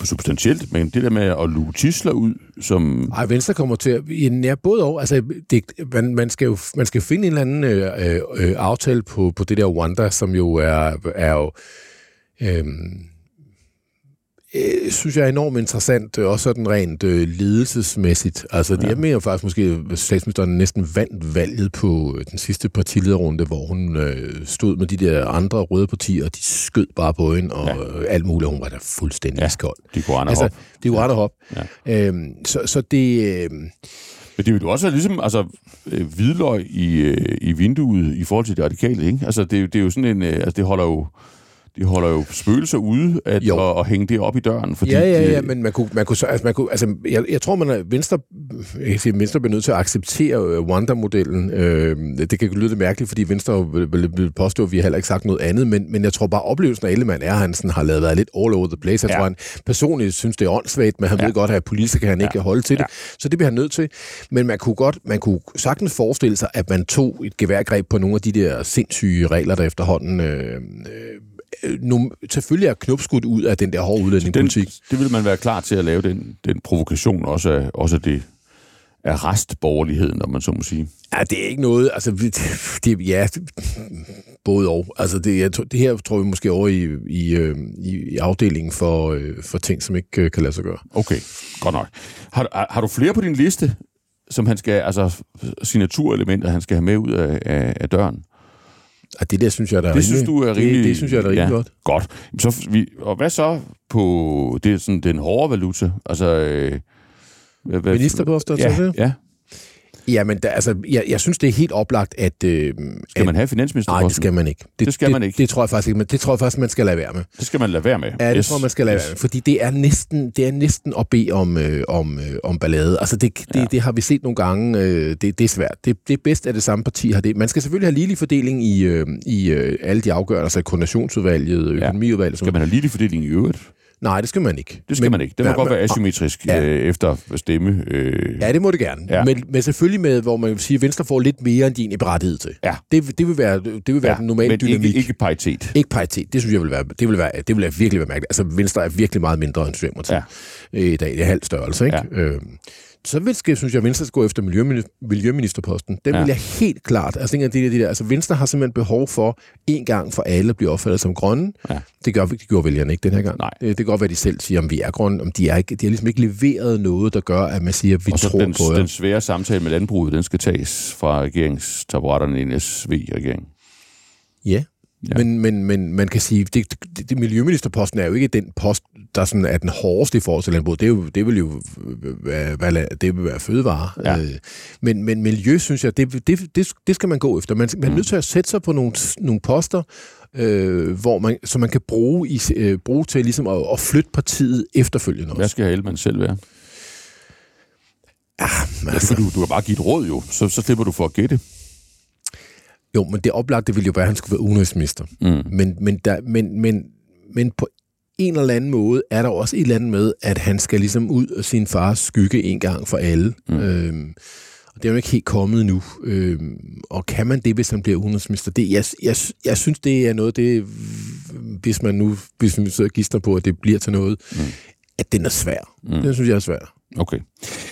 substantielt, men det der med at luge tisler ud, som... Ej, Venstre kommer til at... Ja, både og. Altså, det, man, man, skal jo, man skal finde en eller anden øh, øh, øh aftale på, på det der Wanda, som jo er, er jo... Øh, øh, synes jeg er enormt interessant, øh, også sådan rent øh, ledelsesmæssigt. Altså, ja. jeg mener faktisk måske, at statsministeren næsten vandt valget på øh, den sidste partilederrunde, hvor hun øh, stod med de der andre røde partier, og de skød bare på hende, og ja. alt muligt. Hun var da fuldstændig Ja, ja. skold. de kunne andre Altså, det er jo ret at hoppe. Ja. Øhm, så, så det... Øh, Men det vil jo også være ligesom altså, øh, hvidløg i, øh, i vinduet i forhold til det radikale, ikke? Altså, det, det er jo sådan en... Øh, altså, det holder jo de holder jo spøgelser ude at, Jo. at, at hænge det op i døren. Fordi ja, ja, ja, det- men man kunne, man kunne, så- altså, man kunne, altså, jeg, jeg tror, man er, Venstre, jeg kan sige, Venstre bliver nødt til at acceptere øh, Wanda-modellen. Øh, det kan lyde lidt mærkeligt, fordi Venstre vil, vil, påstå, at vi har heller ikke sagt noget andet, men, men jeg tror bare, oplevelsen af Ellemann er, at han sådan har lavet været lidt all over the place. Jeg Ja. tror, han personligt synes, det er åndssvagt, men han Ja. ved godt, at politisk kan han ikke Ja. holde til det. Ja. Så det bliver han nødt til. Men man kunne godt, man kunne sagtens forestille sig, at man tog et geværgreb på nogle af de der sindssyge regler, der efterhånden øh, øh, nu, selvfølgelig er knopskudt ud af den der hårde den, udlændingepolitik. det vil man være klar til at lave den, den provokation også af, også af det af restborgerligheden, om man så må sige. Ja, det er ikke noget, altså, det, det, ja, både og. Altså, det, jeg, det her tror vi måske over i, i, øh, i, i afdelingen for, øh, for ting, som ikke øh, kan lade sig gøre. Okay, godt nok. Har, du- har, har du flere på din liste, som han skal, altså signaturelementer, han skal have med ud af, af, af døren? Og det der synes jeg, der er Det rimelig, synes du er rimelig... Det, det synes jeg, der er rimelig ja, godt. Godt. Så, vi, og hvad så på det, er sådan, den hårde valuta? Altså... Øh, hvad, Ministerposter, ja, så det? ja. Jamen, der, altså, jeg, jeg synes, det er helt oplagt, at... Øh, Skal at, man have finansministerposten? Nej, det skal man ikke. Det skal man ikke. Det, det tror jeg faktisk ikke, men det tror jeg faktisk, man skal lade være med. det skal man lade være med. Ja, det yes. tror man skal lade yes. være med, fordi det er næsten, det er næsten at bede om, øh, om, øh, om ballade. Altså, det, det, Ja. ja. det har vi set nogle gange. Øh, det, det er svært. Det, det er bedst, at det samme parti har det. Man skal selvfølgelig have ligelig fordeling i, øh, i øh, alle de afgørelser, altså koordinationsudvalget, økonomiudvalget. Skal man have lige fordeling i øvrigt? Nej, det skal man ikke. Det skal men, man ikke. Det må Ja, godt være asymmetrisk Ja. øh, efter stemme. Øh, Ja, det må det gerne. Ja. Men, men selvfølgelig med, hvor man vil sige, at Venstre får lidt mere, end de er berettiget til. Ja. Det, det vil være, det vil være ja, den normale men dynamik. ikke, ikke paritet. Ikke paritet. Det synes jeg vil være, det vil være, det vil være virkelig være mærkeligt. Altså, Venstre er virkelig meget mindre end Socialdemokratiet Ja. i dag. Det er halv størrelse, ikke? Ja. Ja. Så vil, skal, synes jeg, at Venstre skal gå efter miljøminister, miljøministerposten. Den Ja. vil jeg helt klart. Altså, tænker, de der, de der, altså, Venstre har simpelthen behov for en gang for alle at blive opfattet som grønne. Ja. Det gør, det gjorde vælgerne ikke den her gang. Nej. Det, det kan godt være, de selv siger, om vi er grønne. Om de, er ikke, de har ligesom ikke leveret noget, der gør, at man siger, at vi Og tror den, på jer. den svære samtale med landbruget, den skal tages fra regeringstaburetterne i en SV-regering. Ja. Ja. Men, men, men man kan sige, det, det, det miljøministerposten er jo ikke den post, der sådan er den hårdeste i forhold til landbruget. Det, er jo, det vil jo være, det vil være fødevare. Ja. Øh, Men, men miljø, synes jeg, det, det, det, det skal man gå efter. Man, man er nødt til at sætte sig på nogle, nogle poster, øh, hvor man, som man kan bruge, i, øh, bruge til ligesom at, at flytte partiet efterfølgende Hvad også. skal Ellemann selv være? Men Ja, altså, du, du kan bare give et råd jo, så, så slipper du for at gætte. Jo, men det oplagte ville jo være, at han skulle være udenrigsminister. Mm. Men, men, der, men, men, men på en eller anden måde er der også et eller andet med, at han skal ligesom ud af sin fars skygge en gang for alle. Mm. Øhm, og det er jo ikke helt kommet nu. Øhm, og kan man det, hvis han bliver udenrigsminister? Det, jeg, jeg, jeg synes, det er noget, det, hvis man nu hvis man sidder gister på, at det bliver til noget, Mm. at den er svær. Mm. Det synes jeg er svær. Okay.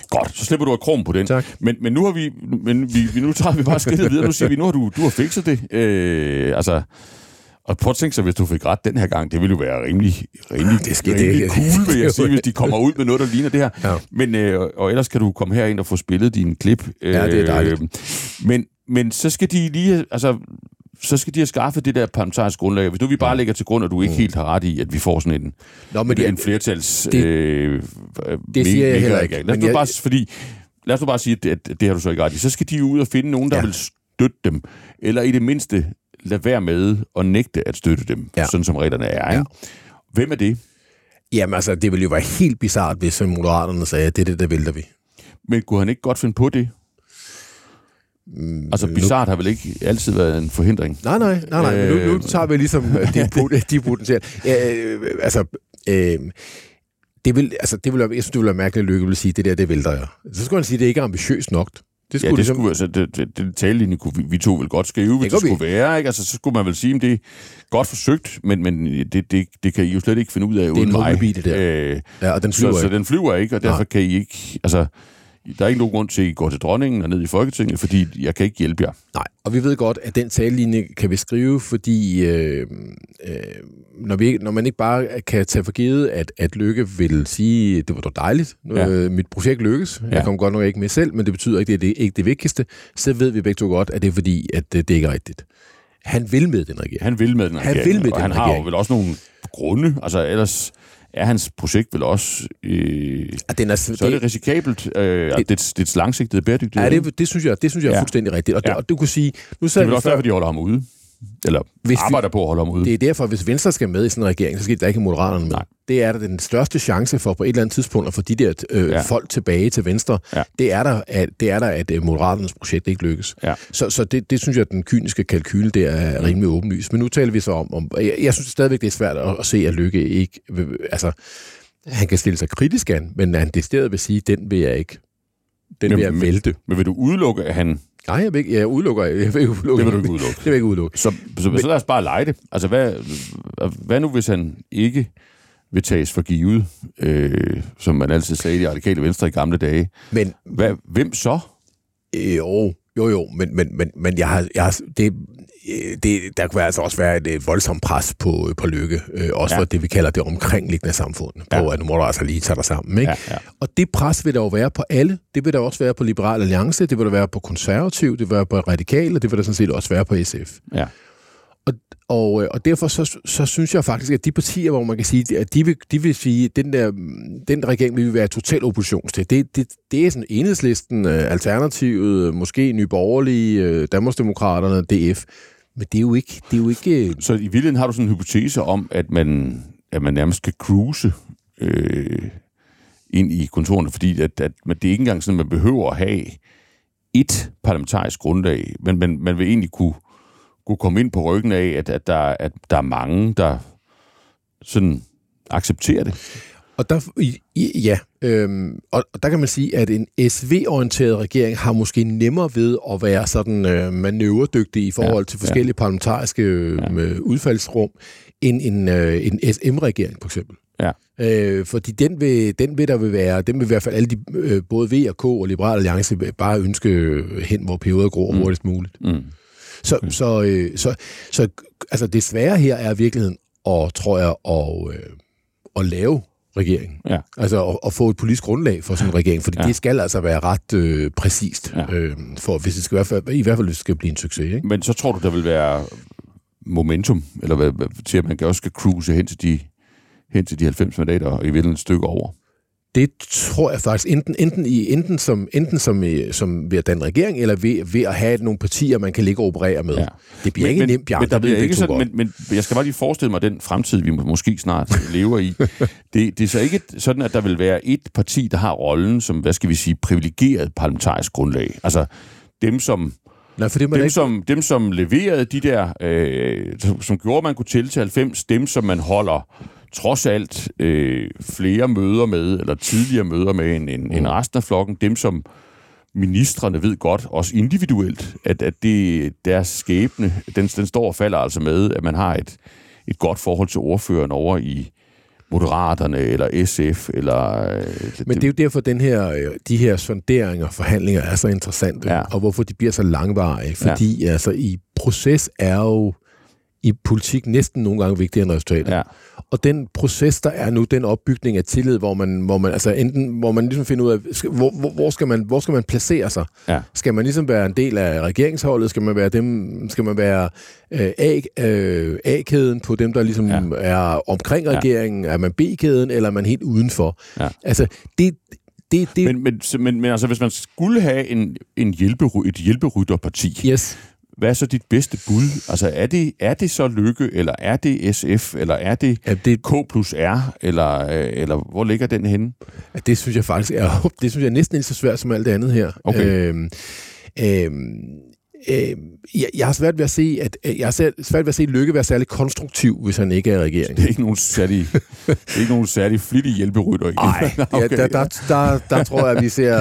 Godt, så slipper du af krom på den. Tak. Men, men nu har vi, men vi, vi nu tager vi bare skridtet videre. Nu siger vi, nu har du, du har fikset det. Øh, altså, og prøv at tænke sig, hvis du fik ret den her gang, det ville jo være rimelig, rimelig, Det skal- rimelig det- cool, vil jeg sige, hvis de kommer ud med noget, der ligner det her. Ja. Men, øh, og ellers kan du komme herind og få spillet din klip. Øh, Ja, det er dejligt. Men, men så skal de lige, altså, så skal de have skaffet det der parlamentariske grundlag. Hvis nu vi bare lægger til grund, at du ikke Mm. helt har ret i, at vi får sådan en, Nå, men det, det, en flertals... det- øh, det siger jeg heller ikke, Lad os jeg- bare, fordi, lad os nu bare sige, at det, at det har du så ikke ret i. Så skal de ud og finde nogen, der ja. Ja. vil støtte dem. Eller i det mindste lade være med at nægte at støtte dem, ja. Ja. sådan som reglerne er. Ja. Ikke? Hvem er det? jamen altså, det ville jo være helt bizart, hvis Moderaterne sagde, at det er det, der vælter vi. Men kunne han ikke godt finde på det? Mm, Altså, nu- bizart har vel ikke altid været en forhindring? Nej, nej, nej, nej. Øh, nu, nu Øh, tager vi ligesom øh, de, de potentielle. Ja, øh, altså, øh, det vil, altså, det vil, jeg synes, det vil være mærkeligt, at Lykke vil sige, det der, det vælter jeg. Så skulle han sige, det er ikke ambitiøst nok. Det Ja, skulle, det skulle, altså, det, det, det talelinje kunne vi, vi to vel godt skrive, hvis Det det, gør vi. skulle være, ikke? Altså, så skulle man vel sige, at det er godt forsøgt, men, men det, det, det kan I jo slet ikke finde ud af uden en mig. humlebi, det der. Øh, ja, og den så, flyver så ikke. den flyver ikke, og derfor Nej. kan I ikke... Altså, der er ikke nogen grund til, at I går til dronningen og ned i Folketinget, fordi jeg kan ikke hjælpe jer. Nej, og vi ved godt, at den talelinje kan vi skrive, fordi øh, øh, når, vi, når man ikke bare kan tage for givet, at, at Lykke vil sige, det var dog dejligt, Ja. øh, mit projekt lykkes, jeg Ja. kom godt nok ikke med selv, men det betyder ikke, at det er det, ikke det vigtigste, så ved vi begge to godt, at det er fordi, at det, det ikke er rigtigt. Han vil med den regering. Han vil med den Han regering, vil med og den han har jo regering. vel også nogle grunde. Altså, ellers er hans projekt vel også... Øh, Og den er, så er det risikabelt. Øh, det, det, det langsigtede bæredygtighed. Ja, det, det synes jeg, det synes jeg er Ja. fuldstændig rigtigt. Og, ja. Ja. og du kunne sige, nu det er vel også før, derfor, de holder ham ude. Eller Hvis Hvis vi- arbejder på at holde ham ude. det er derfor, hvis Venstre skal med i sådan en regering, så skal der ikke Moderaterne med. Nej. Det er der den største chance for på et eller andet tidspunkt at få de der øh, ja. Folk tilbage til Venstre. Ja. Det er der, at, det er der, at øh, Moderaternes projekt ikke lykkes. Ja. Så, så det, det synes jeg, at den kyniske kalkyle der er Mm. rimelig åbenlyst. Men nu taler vi så om, om jeg, jeg synes stadigvæk, det er svært at, at se, at Lykke ikke... Altså, han kan stille sig kritisk an, men han decideret vil sige, den vil jeg ikke. Den vil jeg Men- vælte. Men vil du udelukke, at han... Nej, jeg, vil ikke, jeg udelukker. Jeg vil ikke udelukke. Det vil du ikke udelukke. Det vil jeg ikke udelukke. Så, så, så lad os bare lege det. Altså, hvad, hvad nu, hvis han ikke vil tages for givet, øh, som man altid sagde i de radikale venstre i gamle dage? Men Hvad, hvem så? Jo, jo, jo, men, men, men, men jeg har, jeg har, det, det, der kunne altså også være et, et voldsomt pres på, på lykke, øh, også ja. For det, vi kalder det omkringliggende samfund, på Ja. at nu må du altså lige tage dig sammen. Ikke? Ja, ja. Og det pres vil der jo være på alle. Det vil der også være på Liberal Alliance, det vil der være på konservativ, det vil være på radikale, det vil der sådan set også være på SF. Ja. Og, og, øh, og derfor så, så synes jeg faktisk, at de partier, hvor man kan sige, at de vil, de vil sige, at den, der, den regering vil vi være total opposition til. Det, det, det er sådan enhedslisten, øh, Alternativet, øh, måske Nye Borgerlige, øh, Danmarksdemokraterne, DF. Men det er jo ikke... Det er jo ikke øh, Så i virkeligheden har du sådan en hypotese om, at man, at man nærmest skal cruise øh, ind i kontorerne, fordi at, at, man, det er ikke engang sådan, at man behøver at have et parlamentarisk grundlag, men man, man vil egentlig kunne, kunne komme ind på ryggen af, at, at, der, at der er mange, der sådan accepterer det. Og der, ja, øhm, og, og der kan man sige, at en SV-orienteret regering har måske nemmere ved at være sådan øh, manøvredygtig i forhold Ja, til forskellige ja. parlamentariske øh, ja. udfaldsrum, end en, øh, en SM-regering, for eksempel. Ja. Øh, fordi den vil, den vil der vil være, den vil i hvert fald alle de, øh, både V og K og Liberal Alliance bare ønske øh, hen, hvor perioder gror Mm. hurtigst muligt. Mm. Så, så, øh, så, så altså det svære her er i virkeligheden, og tror jeg, at, øh, at lave regeringen. Ja. Altså at, at få et politisk grundlag for sådan en regering, fordi ja. Det skal altså være ret øh, præcist, ja. Øh, for hvis det skal, i hvert fald, i hvert fald skal blive en succes. Ikke? Men så tror du, der vil være momentum, eller hvad, til at man også skal cruise hen til de, hen til de 90 mandater og i virkeligheden et stykke over. Det tror jeg faktisk, enten, enten, i, enten, som, enten som, øh, som ved at danne regering, eller ved, ved at have nogle partier, man kan ligge og operere med. Ja. Det bliver ikke nemt, Bjarne. men, der bliver ikke sådan, men, men jeg skal bare lige forestille mig den fremtid, vi må- måske snart lever i. Det, det er så ikke sådan, at der vil være et parti, der har rollen som, hvad skal vi sige, privilegeret parlamentarisk grundlag. Altså dem, som, Nej, for det, dem, ikke, som, dem, som leverede de der, øh, som, som gjorde, at man kunne tælle til 90, dem, som man holder trods alt øh, flere møder med, eller tidligere møder med end, end, Mm. end resten af flokken, dem, som ministerne ved godt, også individuelt, at, at det, deres skæbne, den, den står og falder altså med, at man har et, et godt forhold til ordføreren over i Moderaterne, eller SF, eller... Øh, Men det er jo derfor, den her, øh, de her sonderinger og forhandlinger er så interessante. Ja. og hvorfor de bliver så langvarige. Fordi ja. altså, i proces er jo i politik næsten nogle gange vigtigere end resultater. Ja. Og den proces, der er nu, den opbygning af tillid, hvor man, hvor man, altså enten, hvor man ligesom finder ud af, hvor, hvor, hvor, skal man, hvor skal man placere sig? Ja. Skal man ligesom være en del af regeringsholdet? Skal man være, dem, skal man være øh, A, øh, A-kæden på dem, der ligesom ja. Ja. er omkring Ja. regeringen? Er man B-kæden, eller er man helt udenfor? Ja. Altså, det, det, det Men, men, men, men altså, hvis man skulle have en, en hjælpery, et hjælperytterparti, yes. Hvad er så dit bedste bud? Altså, er det, er det så Lykke, eller er det SF, eller er det Ja, det, K plus R, eller, øh, eller hvor ligger den henne? det synes jeg faktisk er, det synes jeg er næsten lige så svært som alt det andet her. Okay. Øhm, Øhm, øh, jeg, jeg har svært ved at se, at øh, jeg har svært ved at se Lykke være særlig konstruktiv, hvis han ikke er i regeringen. Det er ikke nogen særlig, det er ikke nogen særlig flittig hjælperytter. Nej, okay, ja, der, der, der, der, tror jeg, at vi ser...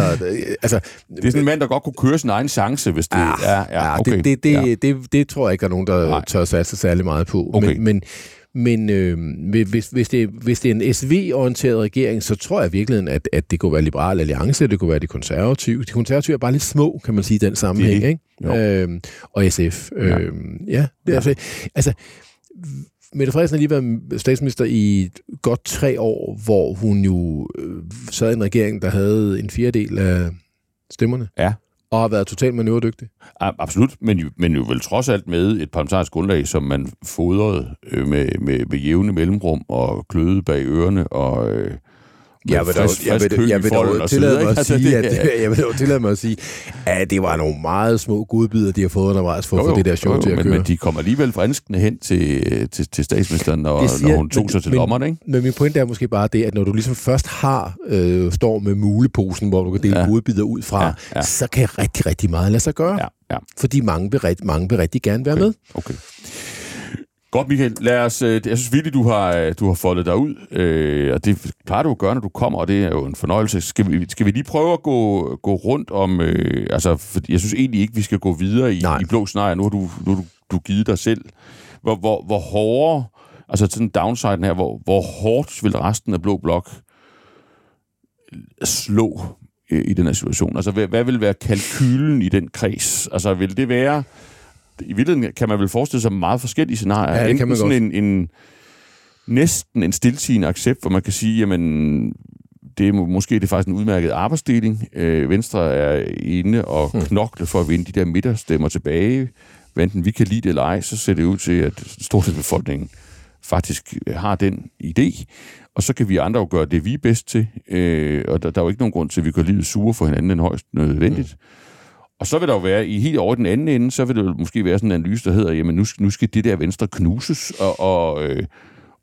Altså, det er sådan en mand, der godt kunne køre sin egen chance, hvis det ja, er... Ja, okay. det, det, det, ja. det, det tror jeg ikke, der er nogen, der Nej. tør satse særlig meget på. Okay. Men, men, men øh, hvis, hvis, det, hvis det er en SV-orienteret regering, så tror jeg virkelig, at, at det kunne være Liberal Alliance, det kunne være de konservative. De konservative er bare lidt små, kan man sige, i den sammenhæng. Det, ikke? Øhm, og SF. Ja. Øhm, ja, det er ja. altså... altså Mette Frederiksen har lige været statsminister i godt tre år, hvor hun jo øh, sad i en regering, der havde en fjerdedel af stemmerne. Ja og har været totalt manøvredygtig. Absolut, men jo, men jo vel trods alt med et parlamentarisk grundlag, som man fodrede øh, med, med, med jævne mellemrum og kløede bag ørerne og... Øh, jeg vil, frisk, jeg, vil, jeg, vil dog tillade mig at altså, sige, at, jeg vil dog tillade mig at sige, at det var nogle meget små godbidder, de har fået undervejs for at få det der show jo, jo, til at men, køre. Men de kommer alligevel franskende hen til, til, til statsministeren, når, siger, når hun tog men, sig til men, lommerne, ikke? Men min pointe er måske bare det, at når du ligesom først har, øh, står med muleposen, hvor du kan dele ja. godbidder ud fra, ja, ja. så kan rigtig, rigtig meget lade sig gøre. Ja, ja. Fordi mange vil, mange vil rigtig gerne være okay. med. Okay. Godt, Michael. Lad os, øh, jeg synes virkelig, du har, øh, du har foldet dig ud, øh, og det plejer du at gøre, når du kommer, og det er jo en fornøjelse. Skal vi, skal vi lige prøve at gå, gå rundt om... Øh, altså, for jeg synes egentlig ikke, vi skal gå videre i, i blå scenarier. Nu har du, nu har du, du givet dig selv. Hvor, hvor, hvor hårdere, altså sådan downside her, hvor, hvor hårdt vil resten af Blå Blok slå i den her situation? Altså, hvad, hvad vil være kalkylen i den kreds? Altså, vil det være i virkeligheden kan man vel forestille sig meget forskellige scenarier. Ja, det kan man sådan en, en, næsten en stiltigende accept, hvor man kan sige, jamen, det er måske det er faktisk en udmærket arbejdsdeling. Øh, Venstre er inde og hmm. knokle for at vinde de der midterstemmer tilbage. Enten vi kan lide det eller ej, så ser det ud til, at stort set befolkningen faktisk har den idé. Og så kan vi andre jo gøre det, vi er bedst til. Øh, og der, der er jo ikke nogen grund til, at vi kan lide sure for hinanden end højst nødvendigt. Hmm. Og så vil der jo være, i helt over den anden ende, så vil det måske være sådan en analyse, der hedder, jamen nu, nu skal det der venstre knuses, og, og, øh,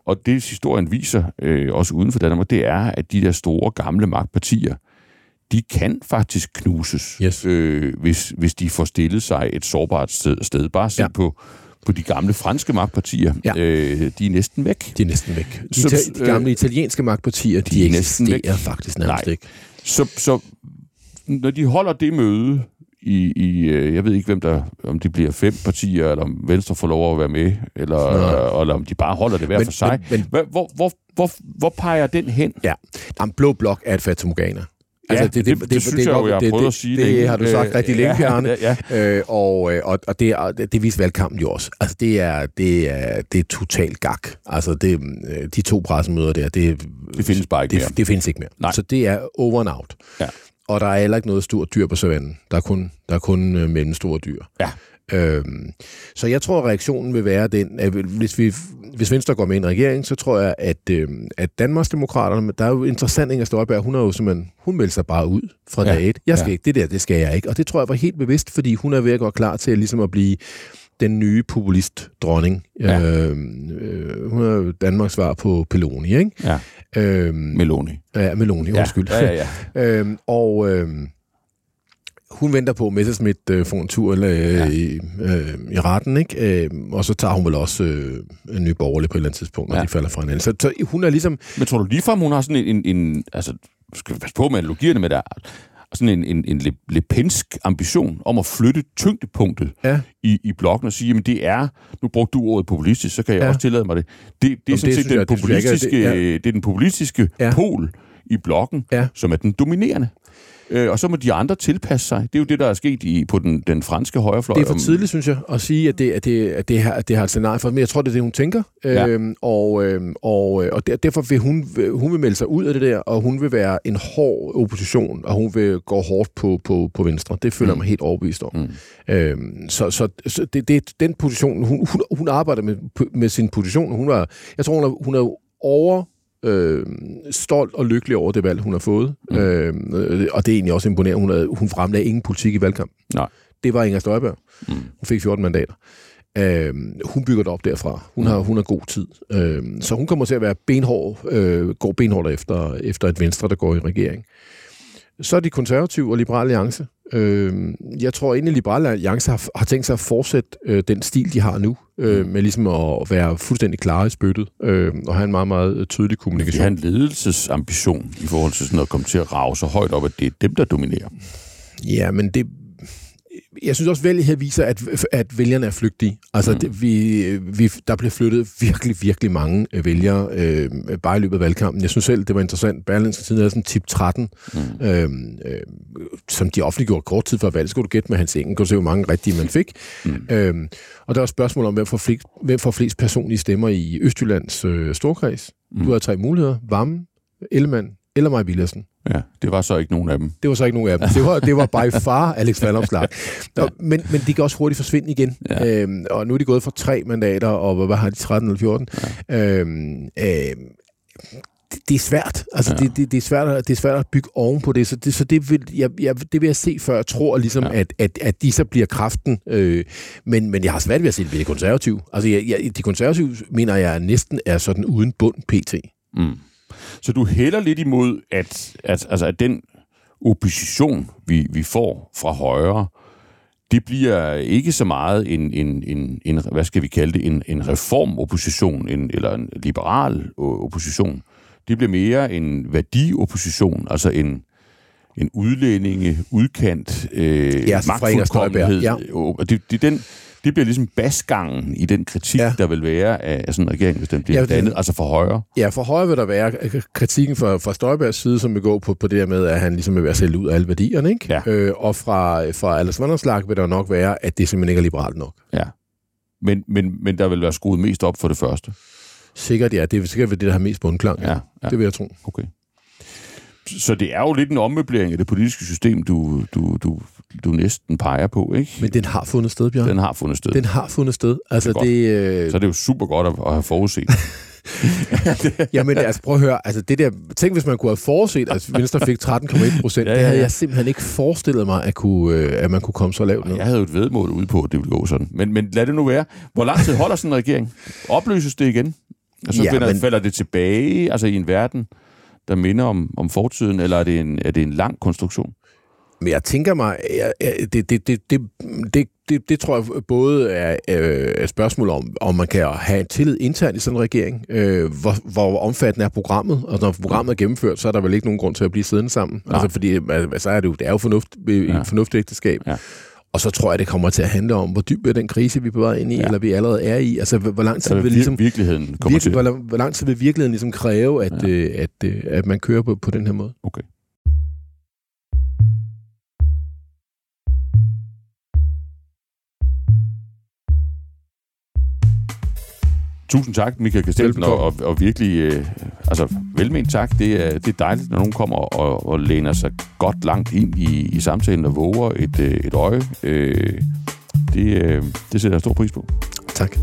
og det historien viser, øh, også uden for Danmark, det er, at de der store gamle magtpartier, de kan faktisk knuses, yes. øh, hvis, hvis de får stillet sig et sårbart sted. sted. Bare se ja. på, på de gamle franske magtpartier. Ja. Øh, de er næsten væk. De er næsten væk. De, så, de gamle øh, italienske magtpartier, de, de eksisterer væk. faktisk nærmest Nej. ikke. Så, så når de holder det møde, i, i øh, jeg ved ikke, hvem der, om de bliver fem partier, eller om Venstre får lov at være med, eller, øh, eller om de bare holder det hver men, for sig. Men, men, hvor, hvor, hvor, hvor peger den hen? Ja, Jamen, blå blok er et fatamorgana. Altså, det, det, det, det, det, synes det, jeg jo, jeg har prøvet at sige det. Det har du sagt øh, rigtig længe, ja, ja, ja. Øh, og, og, og det, det, det viser valgkampen jo også. Altså, det er, det er, det er totalt gak. Altså, det, de to pressemøder der, det, det findes bare ikke det, mere. Det findes ikke mere. Nej. Så det er over and out. Ja. Og der er heller ikke noget stort dyr på savannen. Der er kun, der er kun øh, mellemstore dyr. Ja. Øhm, så jeg tror, at reaktionen vil være den, at hvis, vi, hvis Venstre går med i en regering, så tror jeg, at, øh, at Danmarksdemokraterne, der er jo interessant, Inger Støjberg, hun, er jo simpelthen, hun melder sig bare ud fra ja. dag et. Jeg skal ja. ikke, det der, det skal jeg ikke. Og det tror jeg var helt bevidst, fordi hun er ved at gå klar til ligesom at blive den nye populist-dronning. Ja. Øh, øh, hun er jo Danmarks svar på Peloni, ikke? Ja. Øhm, Meloni. Ja, Meloni, undskyld. Ja, ja, ja. øhm, og øhm, hun venter på, at Messerschmidt øh, får en tur øh, ja. i, øh, i retten, ikke? Øh, og så tager hun vel også øh, en ny borgerlig på et eller andet tidspunkt, når ja. de falder fra hinanden. Så, så hun er ligesom... Men tror du ligefrem, hun har sådan en... en, en altså, skal vi passe på med analogierne med der sådan en, en, en lepensk ambition om at flytte tyngdepunktet ja. i, i blokken og sige, at det er, nu brugte du ordet populistisk, så kan jeg ja. også tillade mig det. Det, det er Jamen, sådan det, set den, jeg, populistiske, det, ja. det er den populistiske ja. pol i blokken, ja. som er den dominerende. Øh, og så må de andre tilpasse sig. Det er jo det, der er sket i, på den, den franske højrefløj. Det er for tidligt, synes jeg, at sige, at det, at det, at det, har, at det har et scenarie for. Men jeg tror, det er det, hun tænker. Ja. Øhm, og, øhm, og, og derfor vil hun, hun vil melde sig ud af det der, og hun vil være en hård opposition, og hun vil gå hårdt på, på, på Venstre. Det føler mm. mig helt overbevist om. Mm. Øhm, så så, så det, det er den position, hun, hun, hun arbejder med, med sin position. Hun var, jeg tror, hun er, hun er over øh, stolt og lykkelig over det valg, hun har fået. Mm. Øh, og det er egentlig også imponerende. Hun, havde, hun fremlagde ingen politik i valgkamp. Nej. Det var Inger Støjberg. Mm. Hun fik 14 mandater. Øh, hun bygger det op derfra. Hun, mm. har, hun har god tid. Øh, så hun kommer til at være benhård, øh, går benhårdt efter, efter et venstre, der går i regering. Så er de konservative og liberale alliance. Øh, jeg tror egentlig, Liberale Alliance har, har tænkt sig at fortsætte øh, den stil, de har nu, øh, med ligesom at være fuldstændig klare i spyttet, øh, og have en meget, meget tydelig De kommunikation. har en ledelsesambition i forhold til sådan at komme til at rave så højt op, at det er dem, der dominerer. Ja, men det... Jeg synes også, at her viser, at, at vælgerne er flygtige. Altså, mm. det, vi, vi, der blev flyttet virkelig, virkelig mange øh, vælgere øh, bare i løbet af valgkampen. Jeg synes selv, det var interessant. Berlinske Tiden havde sådan tip 13, mm. øh, øh, som de offentliggjorde kort tid før valget. Skulle du gætte med hans engen, kunne se, hvor mange rigtige man fik. Mm. Øh, og der var spørgsmål om, hvem får flest, hvem får flest personlige stemmer i Østjyllands øh, storkreds. Mm. Du har tre muligheder. Vammen, Ellemann eller Maja Villersen. Ja, det var så ikke nogen af dem. Det var så ikke nogen af dem. Det var, det var by far Alex Vandopslag. ja. men, men de kan også hurtigt forsvinde igen. Ja. Øhm, og nu er de gået fra tre mandater, og hvad har de, 13 eller 14? Ja. Øhm, øhm, det, det er svært. Altså, ja. det, det, det, er svært at, det er svært at bygge oven på det. Så det, så det, vil, jeg, jeg, det vil jeg se, før jeg tror, ligesom, ja. at, at, at de så bliver kraften. Øh, men, men jeg har svært ved at se det ved de konservative. Altså, jeg, jeg, de konservative mener jeg næsten er sådan uden bund pt. Mm. Så du hælder lidt imod, at, at, altså, at den opposition, vi, vi får fra højre, det bliver ikke så meget en, en, en, en hvad skal vi kalde det, en, en reformopposition, en, eller en liberal opposition. Det bliver mere en værdiopposition, altså en, en udlændinge, udkant, øh, ja, magtfuldkommenhed. Ja. Det, det, den, det bliver ligesom basgangen i den kritik, ja. der vil være af, sådan en regering, hvis den bliver ja, dannet, altså for højre. Ja, for højre vil der være kritikken fra, fra Støjbergs side, som vil gå på, på det her med, at han ligesom vil være sælge ud af alle værdierne, ikke? Ja. Øh, og fra, fra Anders Vanderslag vil der nok være, at det simpelthen ikke er liberalt nok. Ja. Men, men, men der vil være skruet mest op for det første. Sikkert, ja. Det er sikkert det, der har mest bundklang. Ja, ja. Det vil jeg tro. Okay. Så det er jo lidt en ommøblering af det politiske system, du, du, du, du næsten peger på, ikke? Men den har fundet sted, Bjørn. Den har fundet sted. Den har fundet sted. Altså, det, det øh... Så er det jo super godt at, at have forudset. Jamen altså, prøv at høre. Altså, det der, tænk, hvis man kunne have forudset, at Venstre fik 13,1 procent. ja, ja, ja. Det havde jeg simpelthen ikke forestillet mig, at, kunne, øh, at man kunne komme så lavt ned. Jeg havde jo et vedmål ude på, at det ville gå sådan. Men, men lad det nu være. Hvor lang tid holder sådan en regering? Opløses det igen? Og så ja, finder, men... falder det tilbage altså i en verden, der minder om, om fortiden, eller er det en, er det en lang konstruktion? Men jeg tænker mig, jeg, det, det, det, det, det, det, det tror jeg både er øh, et spørgsmål om, om man kan have tillid internt i sådan en regering. Øh, hvor, hvor omfattende er programmet? Og når programmet er gennemført, så er der vel ikke nogen grund til at blive siddende sammen. Nej. Altså, fordi så er det jo, det er jo fornuft, ja. et fornuftigt ægteskab. Ja. Og så tror jeg, det kommer til at handle om, hvor dyb er den krise, vi er på vej ind i, ja. eller vi allerede er i. Altså, hvor lang tid vil ligesom, virkeligheden kommer virke, til. Hvor, hvor lang tid vil virkeligheden ligesom kræve, at, ja. øh, at, øh, at man kører på, på den her måde? Okay. Tusind tak, Michael Kastelsen, og, og, og virkelig øh, altså, velment tak. Det er, det er dejligt, når nogen kommer og, og læner sig godt langt ind i, i samtalen og våger et, øh, et øje. Øh, det, øh, det sætter jeg stor pris på. Tak.